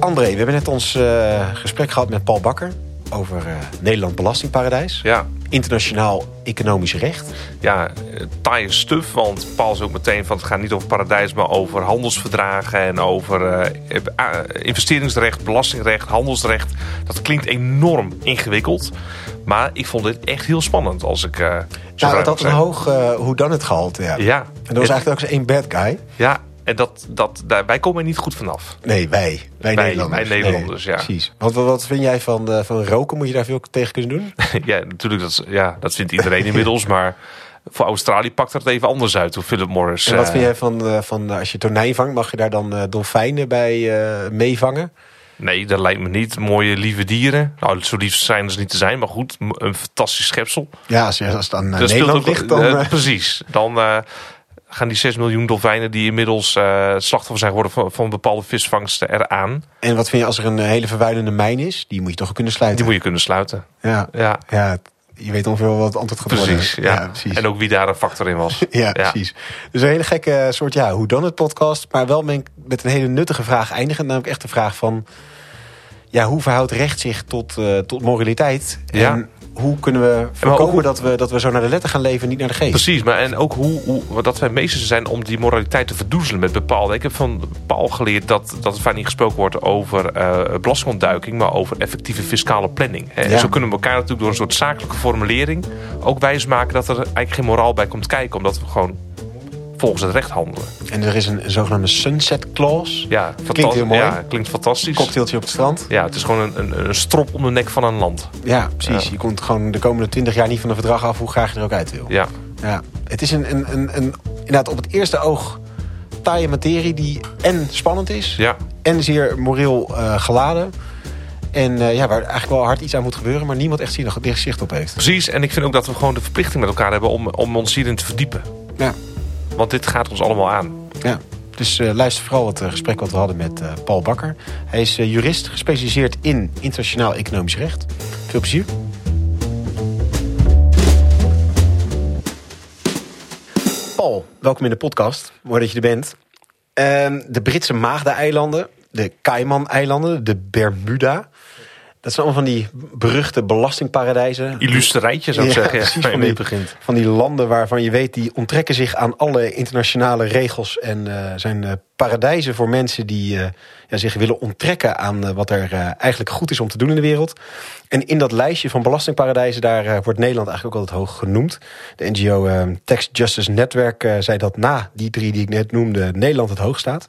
André, we hebben net ons eh, gesprek gehad met Paul Bakker over eh, Nederland Belastingparadijs. Ja, Internationaal economisch recht. ja eh, taaie stuf. Want Paul is ook meteen van het gaat niet over paradijs, maar over handelsverdragen en over investeringsrecht, belastingrecht, handelsrecht. Dat klinkt enorm ingewikkeld. Maar ik vond dit echt heel spannend als ik. eh zo Nou, het had een hoog hoe dan het gehalte. Ja. Ja, En er was eigenlijk ook eens één bad guy. ja, en dat, dat, daar, wij komen er niet goed vanaf. Nee, wij. Wij, Wij- Nederlanders. wij Nederlanders, ja. Precies. Want wat, vind jij van, eh, van roken? Moet je daar veel tegen kunnen doen? ja, natuurlijk, dat, ja, dat vindt iedereen inmiddels. Maar voor Australië pakt het even anders uit. Hoe Philip Morris. En wat eh, vind jij van, eh, van als je tonijn vangt, mag je daar dan dolfijnen bij eh, meevangen? Nee, dat lijkt me niet. Mooie, lieve dieren. Nou, zo lief zijn ze niet te zijn, maar goed. Een fantastisch schepsel. Ja, als, als het aan Dat speelt Nederland ligt, dan... precies. Dan gaan die 6 miljoen dolfijnen die inmiddels eh, slachtoffer zijn geworden van, van bepaalde visvangsten eraan. en wat vind je als er een eh, hele vervuilende mijn is? Die moet je toch kunnen sluiten? Die moet je kunnen sluiten. Ja, Ja, ja, je weet ongeveer wel wat het antwoord gaat precies. worden. Ja. precies. En ook wie daar een factor in was. Ja, precies. Dus een hele gekke soort, ja, hoe dan het podcast. Maar wel met, een hele nuttige vraag eindigen. Namelijk echt de vraag van... Ja, hoe verhoudt recht zich tot, eh, tot moraliteit? Ja. En hoe kunnen we voorkomen hoe- dat, we, dat we zo naar de letter gaan leven, niet naar de geest? Precies, maar en ook hoe, hoe dat wij meesters zijn om die moraliteit te verdoezelen met bepaalde. Ik heb van Paul geleerd dat, dat het vaak niet gesproken wordt over eh belastingontduiking, maar over effectieve fiscale planning. En Ja. zo kunnen we elkaar natuurlijk door een soort zakelijke formulering ook wijsmaken dat er eigenlijk geen moraal bij komt kijken, omdat we gewoon volgens het recht handelen. En er is een, zogenaamde sunset clause. Ja, Klinkt heel mooi. Ja, klinkt fantastisch. Cocktailtje op het strand. Ja, het is gewoon een, een, een strop om de nek van een land. Ja, precies. Ja. Je komt gewoon de komende twintig jaar niet van een verdrag af... hoe graag je er ook uit wil. Ja, Ja, het is een, een, een, een inderdaad op het eerste oog taaie materie die en spannend is ja. en zeer moreel eh, geladen. En eh, ja, waar eigenlijk wel hard iets aan moet gebeuren, maar niemand echt er zicht op heeft. precies. En ik vind ook dat we gewoon de verplichting met elkaar hebben om, om ons hierin te verdiepen. Ja, Want dit gaat ons allemaal aan. ja. Dus eh, luister vooral het eh, gesprek wat we hadden met eh, Paul Bakker. Hij is jurist, gespecialiseerd in internationaal economisch recht. Veel plezier. Paul, welkom in de podcast. Mooi dat je er bent. Ehm, de Britse Maagdeneilanden, de Cayman-eilanden, de Bermuda. Dat zijn allemaal van die beruchte belastingparadijzen. Illustre rijtje zou ik Ja, zeggen. precies, waar je van die- begint. Van die landen waarvan je weet, die onttrekken zich aan alle internationale regels. En eh, zijn eh, paradijzen voor mensen die eh, ja, zich willen onttrekken aan wat er eigenlijk goed is om te doen in de wereld. En in dat lijstje van belastingparadijzen, daar wordt Nederland eigenlijk ook altijd hoog genoemd. De NGO Tax Justice Network eh, zei dat na die drie die ik net noemde, Nederland het hoog staat.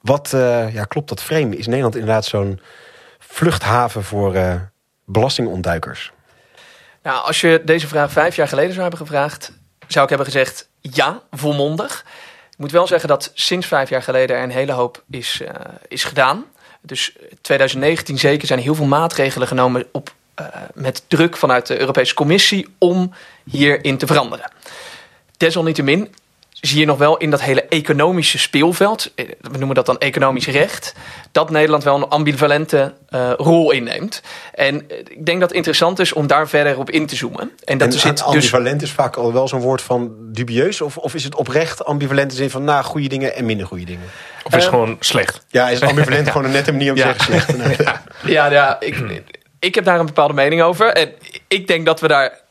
Wat ja, klopt dat frame? Is Nederland inderdaad zo'n vluchthaven voor eh, belastingontduikers? Nou, als je deze vraag vijf jaar geleden zou hebben gevraagd, zou ik hebben gezegd ja, volmondig. Ik moet wel zeggen dat sinds vijf jaar geleden er een hele hoop is, eh, is gedaan. Dus 2019 zeker zijn heel veel maatregelen genomen op, eh, met druk vanuit de Europese Commissie om hierin te veranderen. Desalniettemin zie je nog wel in dat hele economische speelveld, eh, we noemen dat dan economisch recht, dat Nederland wel een ambivalente eh, rol inneemt. En eh, ik denk dat het interessant is om daar verder op in te zoomen. En dat en zit dus ambivalent is vaak al wel zo'n woord van dubieus? Of, of is het oprecht ambivalent in zin van na goede dingen en minder goede dingen? Of is Eh, gewoon slecht? Ja, is ambivalent gewoon een nette manier om te Ja. zeggen slecht? Nee. Ja, ja ik, ik heb daar een bepaalde mening over. En ik denk dat we daar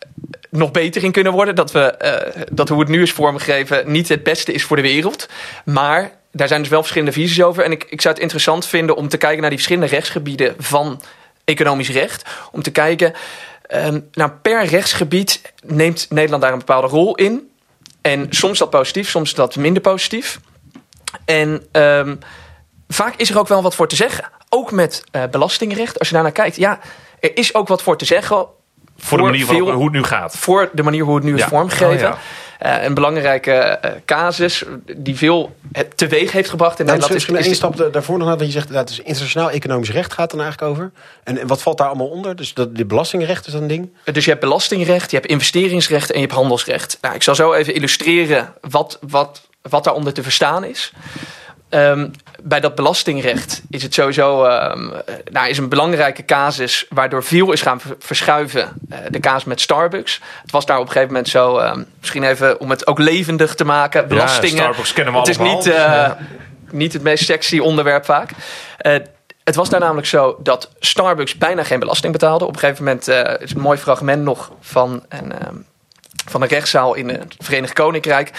nog beter in kunnen worden. Dat, we, eh, dat hoe het nu is vormgegeven niet het beste is voor de wereld. Maar daar zijn dus wel verschillende visies over. En ik, ik zou het interessant vinden om te kijken naar die verschillende rechtsgebieden van economisch recht. Om te kijken, ehm, nou per rechtsgebied neemt Nederland daar een bepaalde rol in. En soms dat positief, soms dat minder positief. En ehm, vaak is er ook wel wat voor te zeggen. Ook met eh, belastingrecht. Als je daarnaar kijkt, ja, er is ook wat voor te zeggen. Voor de manier hoe het nu gaat. voor de manier hoe het nu is Ja. vormgegeven. Oh, Eh, een belangrijke eh, casus die veel eh, teweeg heeft gebracht in Nou, Nederland. misschien is, één is stap da- daarvoor nog, want je zegt dat is internationaal economisch recht gaat er dan eigenlijk over. En, en wat valt daar allemaal onder? Dus dat, de belastingrecht is dat een ding? Dus je hebt belastingrecht, je hebt investeringsrecht en je hebt handelsrecht. Nou, ik zal zo even illustreren wat, wat, wat daaronder te verstaan is. Ehm, bij dat belastingrecht is het sowieso eh, nou, is een belangrijke casus waardoor veel is gaan ver- verschuiven. Eh, de casus met Starbucks. Het was daar op een gegeven moment zo, ehm, misschien even om het ook levendig te maken. Belastingen. Starbucks kennen we het is allemaal, niet, eh, ja. niet het meest sexy onderwerp vaak. Eh, het was daar namelijk zo dat Starbucks bijna geen belasting betaalde. Op een gegeven moment is een mooi fragment nog van een, van een rechtszaal in het Verenigd Koninkrijk.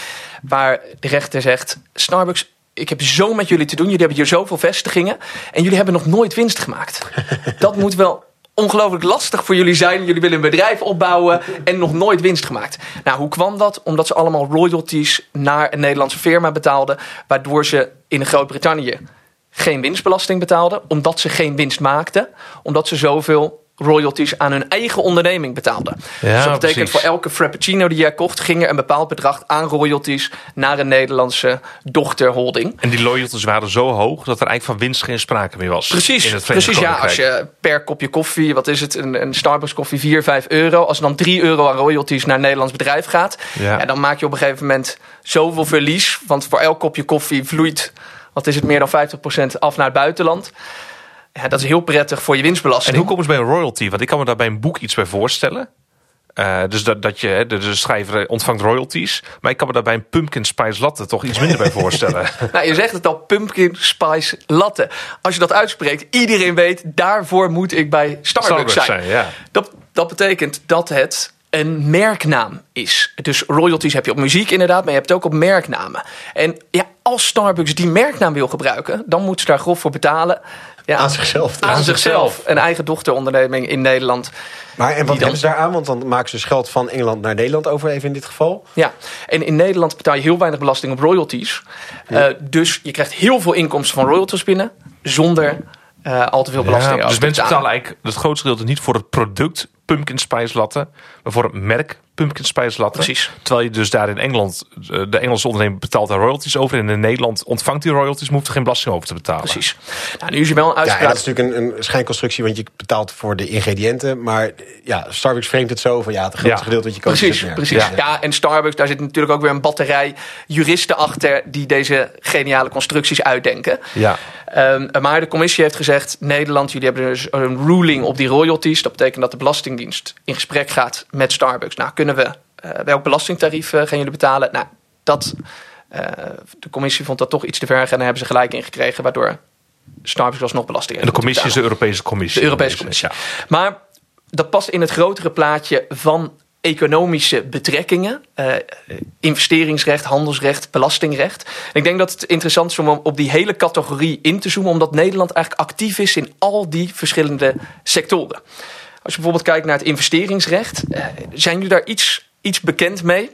Waar de rechter zegt: Starbucks, ik heb zo met jullie te doen. Jullie hebben hier zoveel vestigingen. En jullie hebben nog nooit winst gemaakt. Dat moet wel ongelooflijk lastig voor jullie zijn. Jullie willen een bedrijf opbouwen en nog nooit winst gemaakt. Nou, hoe kwam dat? Omdat ze allemaal royalties naar een Nederlandse firma betaalden. Waardoor ze in Groot-Brittannië geen winstbelasting betaalden. Omdat ze geen winst maakten. Omdat ze zoveel royalties aan hun eigen onderneming betaalden. Ja, dus dat betekent precies. voor elke frappuccino die jij kocht... ging er een bepaald bedrag aan royalties... naar een Nederlandse dochterholding. En die loyalties waren zo hoog dat er eigenlijk van winst geen sprake meer was. Precies, precies ja. Als je per kopje koffie, wat is het, een, een Starbucks koffie 4, 5 euro. Als dan 3 euro aan royalties naar een Nederlands bedrijf gaat. Ja. Ja. dan maak je op een gegeven moment zoveel verlies. Want voor elk kopje koffie vloeit, wat is het, meer dan 50% af naar het buitenland. Ja, dat is heel prettig voor je winstbelasting. En hoe komen ze bij een royalty? Want ik kan me daar bij een boek iets bij voorstellen. Eh, dus dat, dat je, de, de schrijver ontvangt royalties. Maar ik kan me daar bij een pumpkin spice latte toch iets minder bij voorstellen. Nou, je zegt het al, pumpkin spice latte. Als je dat uitspreekt, iedereen weet, daarvoor moet ik bij Starbucks, Starbucks zijn. zijn, ja. Dat, dat betekent dat het een merknaam is. Dus royalties heb je op muziek inderdaad, maar je hebt het ook op merknamen. En ja, als Starbucks die merknaam wil gebruiken, dan moet ze daar grof voor betalen. Ja, Aan zichzelf. Aan Aan zichzelf. Een eigen dochteronderneming in Nederland. Maar en wat dan- hebben ze daar aan? Want dan maken ze dus geld van Engeland naar Nederland over, even in dit geval. Ja, en in Nederland betaal je heel weinig belasting op royalties. Eh, dus je krijgt heel veel inkomsten van royalties binnen, zonder eh, al te veel belasting Ja, dus mensen betalen. betalen eigenlijk het grootste gedeelte niet voor het product pumpkin spice latte, maar voor het merk pumpkin spice latte. Precies. Terwijl je dus daar in Engeland, eh, de Engelse ondernemer betaalt daar royalties over. En in Nederland ontvangt die royalties, maar hoeft er geen belasting over te betalen. Precies. Nou, nu is er wel een Ja, en uitspraak. dat is natuurlijk een, een schijnconstructie, want je betaalt voor de ingrediënten. Maar ja, Starbucks vreemdt het zo van ja, het grootste Ja. gedeelte wat je koopt is Precies, merk. precies. Ja. Ja. en Starbucks, daar zit natuurlijk ook weer een batterij juristen achter die deze geniale constructies uitdenken. Ja. Ehm, maar de commissie heeft gezegd: Nederland, jullie hebben dus een ruling op die royalties. Dat betekent dat de Belastingdienst in gesprek gaat met Starbucks. Nou, kunnen we eh, welk belastingtarief gaan jullie betalen? Nou, dat. eh, de commissie vond dat toch iets te ver en daar hebben ze gelijk in gekregen, waardoor Starbucks alsnog belasting En de commissie is de Europese Commissie. De Europese Commissie. Ja. maar dat past in het grotere plaatje van economische betrekkingen. eh, investeringsrecht, handelsrecht, belastingrecht. En ik denk dat het interessant is om op die hele categorie in te zoomen... omdat Nederland eigenlijk actief is in al die verschillende sectoren. Als je bijvoorbeeld kijkt naar het investeringsrecht... eh, zijn jullie daar iets, iets bekend mee?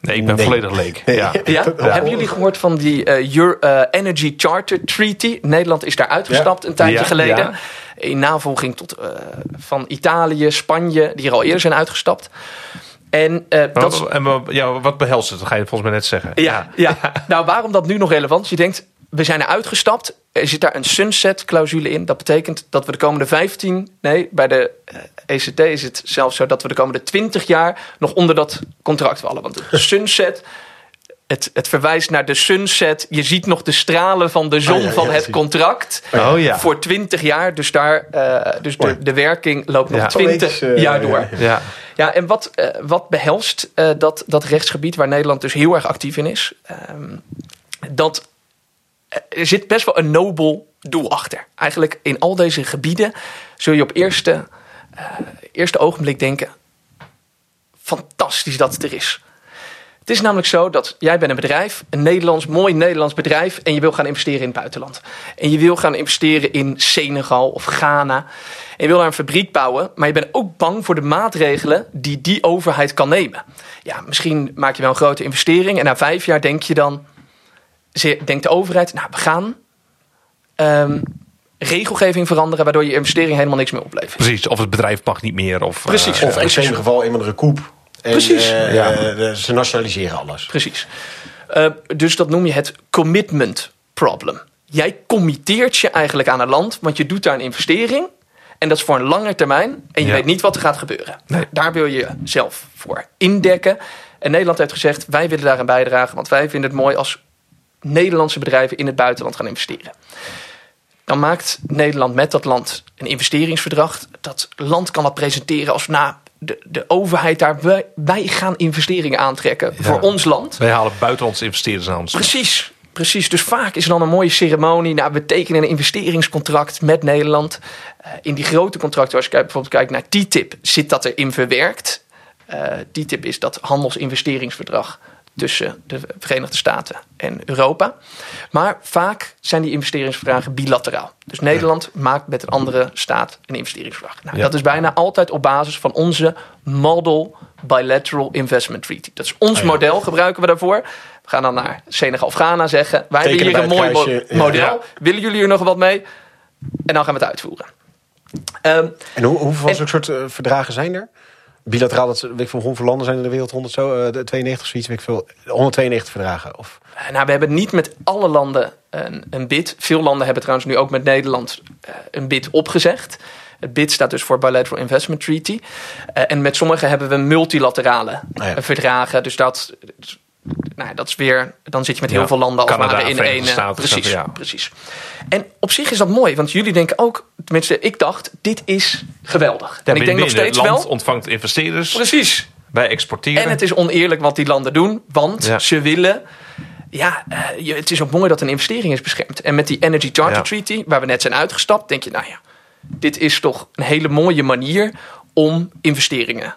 Nee, ik ben Nee. volledig leek. Nee. Ja. Ja? Ja. Hebben jullie gehoord van die eh, eh, Energy Charter Treaty? Nederland is daar uitgestapt een tijdje Ja, geleden. ja. In navolging tot, eh, van Italië, Spanje, die er al eerder zijn uitgestapt. En eh, dat wat- en wat- ja, wat behelst het? Dat ga je volgens mij net zeggen. ja, ja. nou waarom dat nu nog relevant is? Je denkt, we zijn er uitgestapt. Er zit daar een sunset-clausule in. Dat betekent dat we de komende 15... Nee, bij de eh, ECT is het zelfs zo dat we de komende 20 jaar... nog onder dat contract vallen. Want de sunset... Het, het verwijst naar de sunset. Je ziet nog de stralen van de zon ja, van ja, het contract. Oh ja. Voor 20 jaar. Dus, daar, eh, dus de, werking loopt nog Ja. 20 Poëtisch, eh, jaar door. ja. Ja. Ja, en wat, eh, wat behelst eh, dat, dat rechtsgebied waar Nederland dus heel erg actief in is? Ehm, dat eh, er zit best wel een nobel doel achter. Eigenlijk in al deze gebieden zul je op eerste, eh, eerste ogenblik denken: fantastisch dat het er is. Het is namelijk zo dat jij bent een bedrijf, een Nederlands, mooi Nederlands bedrijf, en je wil gaan investeren in het buitenland. En je wil gaan investeren in Senegal of Ghana. En je wil daar een fabriek bouwen, maar je bent ook bang voor de maatregelen die die overheid kan nemen. Ja, misschien maak je wel een grote investering en na vijf jaar denk je dan, ze- denkt de overheid, nou we gaan ehm, regelgeving veranderen waardoor je investering helemaal niks meer oplevert. Precies, of het bedrijf mag niet meer. Of, Precies. eh, Of in extreem geval een of andere koep. En, Precies. eh, Ja. eh, ze nationaliseren alles. Precies. Eh, dus dat noem je het commitment problem. Jij committeert je eigenlijk aan een land, want je doet daar een investering. En dat is voor een lange termijn. En je Ja. weet niet wat er gaat gebeuren. Nee. Daar wil je jezelf voor indekken. En Nederland heeft gezegd: wij willen daarin bijdragen. Want wij vinden het mooi als Nederlandse bedrijven in het buitenland gaan investeren. Dan maakt Nederland met dat land een investeringsverdrag. Dat land kan dat presenteren als nou, de, de overheid daar. Wij, wij gaan investeringen aantrekken voor ons land. Wij halen buitenlandse investeerders aan ons. Precies. Precies, dus vaak is er dan een mooie ceremonie. Nou, we tekenen een investeringscontract met Nederland. Uh, in die grote contracten, als je bijvoorbeeld kijkt naar TTIP, zit dat erin verwerkt. Uh, TTIP is dat handelsinvesteringsverdrag tussen de Verenigde Staten en Europa. Maar vaak zijn die investeringsverdragen bilateraal. Dus Nederland maakt met een andere staat een investeringsverdrag. Nou, ja. Dat is bijna altijd op basis van onze Model Bilateral Investment Treaty. Dat is ons ja. model, gebruiken we daarvoor. We gaan dan naar Senegal of Ghana zeggen. Wij hebben hier een mooi mo model. Willen jullie er nog wat mee? En dan gaan we het uitvoeren. Um, en hoe, hoeveel soort uh, verdragen zijn er? Bilateraal, dat, weet ik veel, hoeveel landen zijn in de wereld? 100 zo, uh, 92 zoiets, weet ik veel. 192 verdragen? Of? Nou, we hebben niet met alle landen een, een bid. Veel landen hebben trouwens nu ook met Nederland uh, een bid opgezegd. Het BID staat dus voor Bilateral Investment Treaty. En met sommige hebben we multilaterale oh ja. verdragen. Dus dat, nou, dat is weer. Dan zit je met heel ja, veel landen als Canada, in één. Staten, precies, ja. precies. En op zich is dat mooi, want jullie denken ook, tenminste, ik dacht, dit is geweldig. Ja, en ik denk nog steeds land wel. ontvangt investeerders. Precies. Wij exporteren. En het is oneerlijk wat die landen doen, want ze willen. Ja, uh, het is ook mooi dat een investering is beschermd. En met die Energy Charter Treaty, waar we net zijn uitgestapt, denk je, nou ja, dit is toch een hele mooie manier om investeringen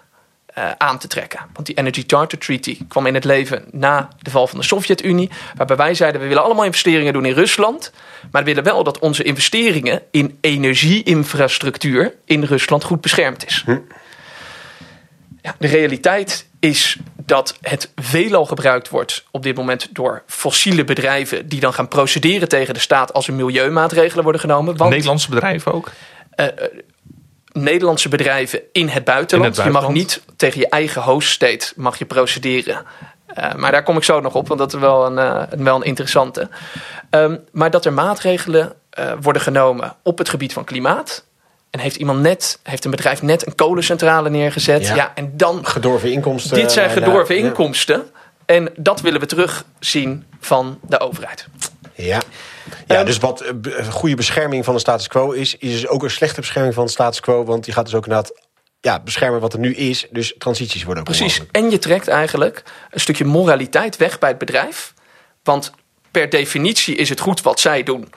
uh, aan te trekken. Want die Energy Charter Treaty kwam in het leven na de val van de Sovjet-Unie. Waarbij wij zeiden, we willen allemaal investeringen doen in Rusland. Maar we willen wel dat onze investeringen in energieinfrastructuur in Rusland goed beschermd is. Hm. Ja, de realiteit is dat het veelal gebruikt wordt op dit moment door fossiele bedrijven... die dan gaan procederen tegen de staat als er milieumaatregelen worden genomen. Want, Nederlandse bedrijven ook? Uh, Nederlandse bedrijven in het buitenland. In het buitenland. Je mag niet tegen je eigen host state mag je procederen. Uh, maar daar kom ik zo nog op, want dat is wel een, uh, wel een interessante. Um, maar dat er maatregelen uh, worden genomen op het gebied van klimaat. En heeft iemand net, heeft een bedrijf net een kolencentrale neergezet. Ja, ja en dan. Gedorven inkomsten. Dit zijn gedorven ja, inkomsten. En dat willen we terugzien van de overheid. Ja. Ja, um, dus wat uh, goede bescherming van de status quo is, is dus ook een slechte bescherming van de status quo. Want die gaat dus ook inderdaad ja, beschermen wat er nu is. Dus transities worden ook Precies. Onmogelijk. En je trekt eigenlijk een stukje moraliteit weg bij het bedrijf. Want per definitie is het goed wat zij doen.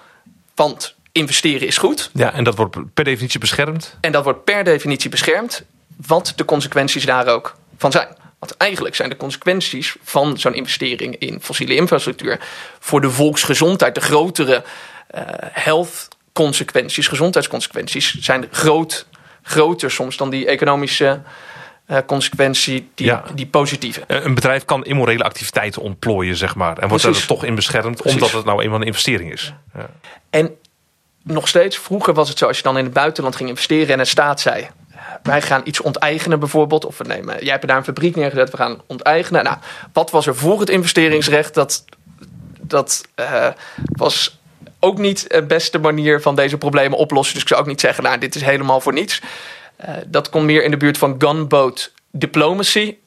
Want investeren is goed. Ja, en dat wordt per definitie beschermd. En dat wordt per definitie beschermd. Wat de consequenties daar ook van zijn. Want eigenlijk zijn de consequenties van zo'n investering in fossiele infrastructuur voor de volksgezondheid, de grotere uh, health consequenties, gezondheidsconsequenties, zijn groot, groter soms dan die economische uh, consequentie, die, ja. die positieve. Een bedrijf kan immorele activiteiten ontplooien, zeg maar. En wordt er toch in beschermd, Precies. omdat het nou eenmaal een investering is. Ja. En nog steeds, vroeger was het zo, als je dan in het buitenland ging investeren en een staat zei: wij gaan iets onteigenen bijvoorbeeld. Of we nemen, jij hebt daar een fabriek neergezet, we gaan onteigenen. Nou, wat was er voor het investeringsrecht? Dat, dat uh, was ook niet de beste manier van deze problemen oplossen. Dus ik zou ook niet zeggen, nou, dit is helemaal voor niets. Uh, dat komt meer in de buurt van gunboat diplomacy.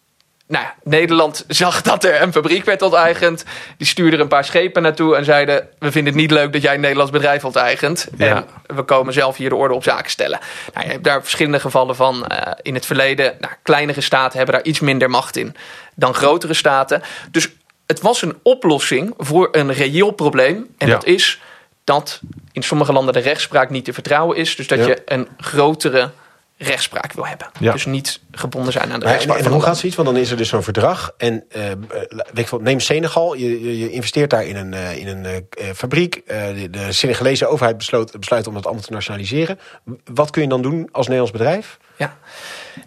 Nou, Nederland zag dat er een fabriek werd onteigend. Die stuurde een paar schepen naartoe en zeiden: We vinden het niet leuk dat jij een Nederlands bedrijf onteigent. Ja. En we komen zelf hier de orde op zaken stellen. Nou, je hebt daar verschillende gevallen van uh, in het verleden. Nou, kleinere staten hebben daar iets minder macht in dan grotere staten. Dus het was een oplossing voor een reëel probleem. En ja. dat is dat in sommige landen de rechtspraak niet te vertrouwen is. Dus dat ja. je een grotere rechtspraak wil hebben. Ja. Dus niet gebonden zijn aan de maar rechtspraak. En, en hoe gaat zoiets? Want dan is er dus zo'n verdrag. En uh, weet ik neem Senegal. Je, je, je, investeert daar in een, uh, in een uh, fabriek. de, de Senegalese overheid besloot, besluit om dat allemaal te nationaliseren. Wat kun je dan doen als Nederlands bedrijf? Ja,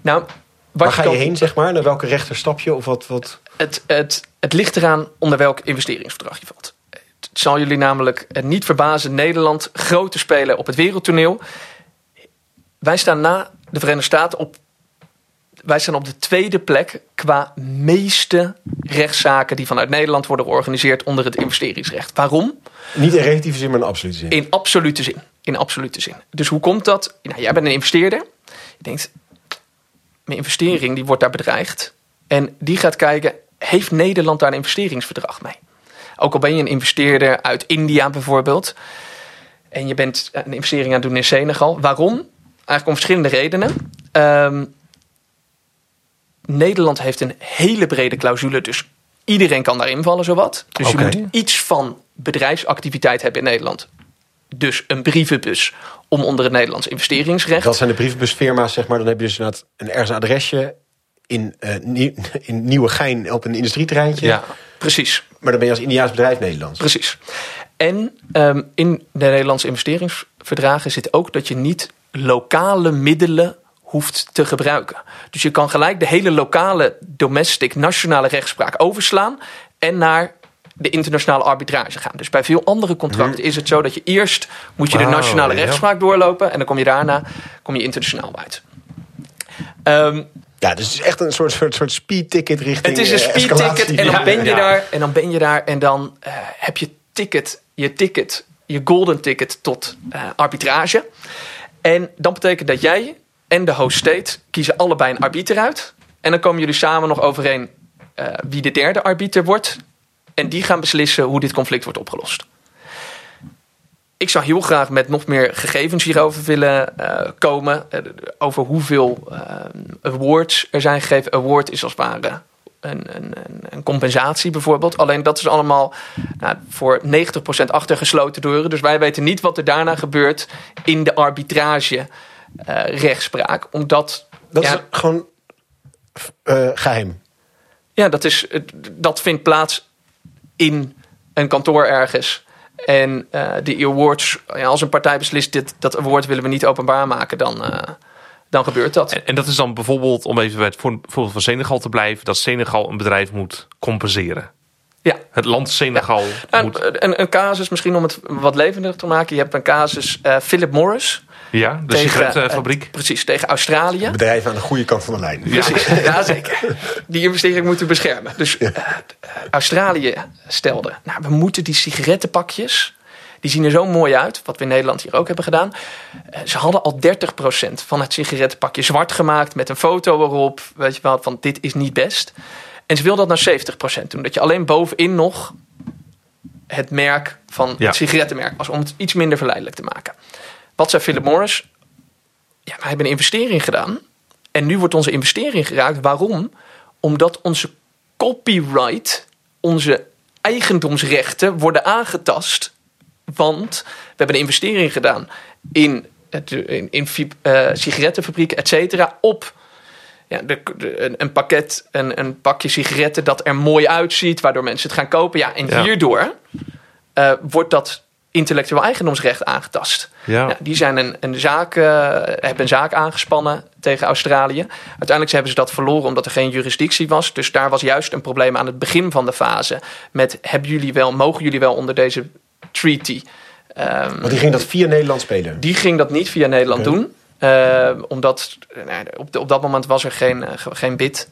nou... Waar ga je heen, zeg maar? Naar welke rechter stap je? Of wat, wat? Het, het, het ligt eraan onder welk investeringsverdrag je valt. Het zal jullie namelijk niet verbazen. Nederland, grote speler op het wereldtoneel. Wij staan na de Verenigde Staten op. Wij staan op de tweede plek qua meeste rechtszaken die vanuit Nederland worden georganiseerd onder het investeringsrecht. Waarom? Niet in relatieve zin, maar in absolute zin. In absolute zin. In absolute zin. Dus hoe komt dat? Nou, jij bent een investeerder. Je denkt, mijn investering die wordt daar bedreigd. En die gaat kijken, heeft Nederland daar een investeringsverdrag mee? Ook al ben je een investeerder uit India bijvoorbeeld. En je bent een investering aan het doen in Senegal. Waarom? Eigenlijk om verschillende redenen. Um, Nederland heeft een hele brede clausule, dus Iedereen kan daarin vallen, zowat. Dus je moet iets van bedrijfsactiviteit hebben in Nederland. Dus een brievenbus om onder het Nederlands investeringsrecht. Dat zijn de brievenbusfirma's, zeg maar. Dan heb je dus inderdaad een ergens adresje in, eh Nieuw, in Nieuwegein op een industrieterreintje. Ja. Precies. Maar dan ben je als Indiaas bedrijf Nederlands. Precies. En ehm, in de Nederlandse investeringsverdragen zit ook dat je niet lokale middelen hoeft te gebruiken. Dus je kan gelijk de hele lokale, domestic, nationale rechtspraak overslaan en naar de internationale arbitrage gaan. Dus bij veel andere contracten is het zo dat je eerst moet je de nationale rechtspraak doorlopen en dan kom je daarna kom je internationaal uit. Ehm, Ja, dus het is echt een soort, soort, soort speedticket richting het is een eh, speedticket en dan ben je ja. daar en dan ben je daar en dan eh, heb je ticket, je ticket, je golden ticket tot eh, arbitrage. En dat betekent dat jij en de host state kiezen allebei een arbiter uit. En dan komen jullie samen nog overeen eh, wie de derde arbiter wordt. En die gaan beslissen hoe dit conflict wordt opgelost. Ik zou heel graag met nog meer gegevens hierover willen eh, komen. eh, over hoeveel eh, awards er zijn gegeven. Award is als het ware een, een, compensatie bijvoorbeeld. Alleen dat is allemaal nou, voor 90% achter gesloten deuren. Dus wij weten niet wat er daarna gebeurt in de arbitrage eh, rechtspraak. Omdat Dat ja, is gewoon eh, geheim. ja, dat, is, dat vindt plaats in een kantoor ergens. En eh de awards, ja, als een partij beslist dit, dat award willen we niet openbaar maken, dan, dan gebeurt dat. En, en dat is dan bijvoorbeeld, om even bij het voor- voorbeeld van Senegal te blijven, dat Senegal een bedrijf moet compenseren. Ja. Het land Senegal En, moet. een, een casus, misschien om het wat levendiger te maken. Je hebt een casus eh, Philip Morris. Ja, de tegen, sigarettenfabriek. eh, precies, tegen Australië. Bedrijf aan de goede kant van de lijn. Precies, ja. zeker. Die investering moeten beschermen. Dus eh, Australië stelde, nou, we moeten die sigarettenpakjes, die zien er zo mooi uit, wat we in Nederland hier ook hebben gedaan. Eh, ze hadden al 30% van het sigarettenpakje zwart gemaakt met een foto erop, weet je wel, van dit is niet best. En ze wilden dat naar 70% doen, dat je alleen bovenin nog het merk van Ja. het sigarettenmerk was, om het iets minder verleidelijk te maken. Wat zei Philip Morris? Ja, wij hebben een investering gedaan. En nu wordt onze investering geraakt. Waarom? Omdat onze copyright, onze eigendomsrechten worden aangetast. Want we hebben een investering gedaan in, in, in eh, sigarettenfabrieken, et cetera, op ja, de, de- een, pakket, een, een pakje sigaretten dat er mooi uitziet, waardoor mensen het gaan kopen. Ja, en Ja. hierdoor eh, wordt dat intellectueel eigendomsrecht aangetast. Ja. Nou, die zijn een, een zaak, eh, hebben een zaak aangespannen tegen Australië. Uiteindelijk hebben ze dat verloren omdat er geen juridictie was. Dus daar was juist een probleem aan het begin van de fase. Met hebben jullie wel, mogen jullie wel onder deze treaty? Ehm, Want die ging dat via Nederland spelen. die ging dat niet via Nederland doen. Eh, omdat eh, nou, op, de- op dat moment was er geen, ge- geen bid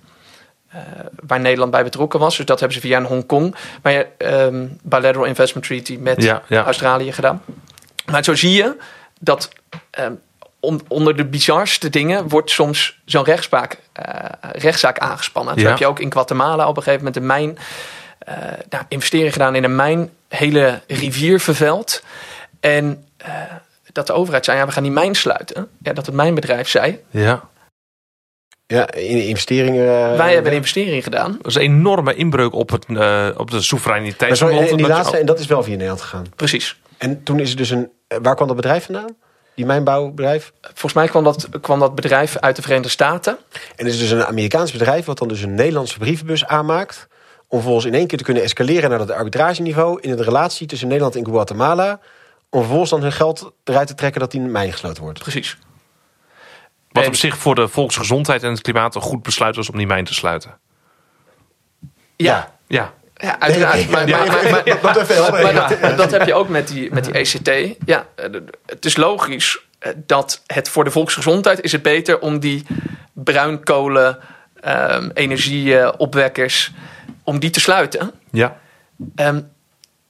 eh, waar Nederland bij betrokken was. Dus dat hebben ze via een Hongkong. Maar ehm, bilateral investment treaty met Ja, ja. Australië gedaan. Maar zo zie je dat ehm, on- onder de bizarste dingen wordt soms zo'n rechtspraak, eh, rechtszaak aangespannen. Ja. heb je ook in Guatemala op een gegeven moment een mijn, nou, investering gedaan in een mijn, hele rivier vervuild. En eh, dat de overheid zei, ja, we gaan die mijn sluiten. Ja, dat het mijnbedrijf zei, Ja. Ja, in investeringen. eh, wij hebben een investering gedaan. Dat is een enorme inbreuk op, het, eh, op de soevereiniteit Maar van sorry, en land. die laatste, en dat is wel via Nederland gegaan. Precies. En toen is er dus een. eh, Waar kwam dat bedrijf vandaan? Die mijnbouwbedrijf? Volgens mij kwam dat, kwam dat bedrijf uit de Verenigde Staten. En het is dus een Amerikaans bedrijf wat dan dus een Nederlandse brievenbus aanmaakt. Om vervolgens in één keer te kunnen escaleren naar dat arbitrageniveau in de relatie tussen Nederland en Guatemala. Om vervolgens dan hun geld eruit te trekken dat die mijn gesloten wordt. Precies. Wat En- op zich voor de volksgezondheid en het klimaat een goed besluit was om die mijn te sluiten. Ja, Ja. ja uiteraard. Maar, dat heb je ook met die, met die ECT. Ja, het is logisch eh, dat het voor de volksgezondheid is het beter om die bruinkolen ehm, energieopwekkers om die te sluiten. Ja. Ehm,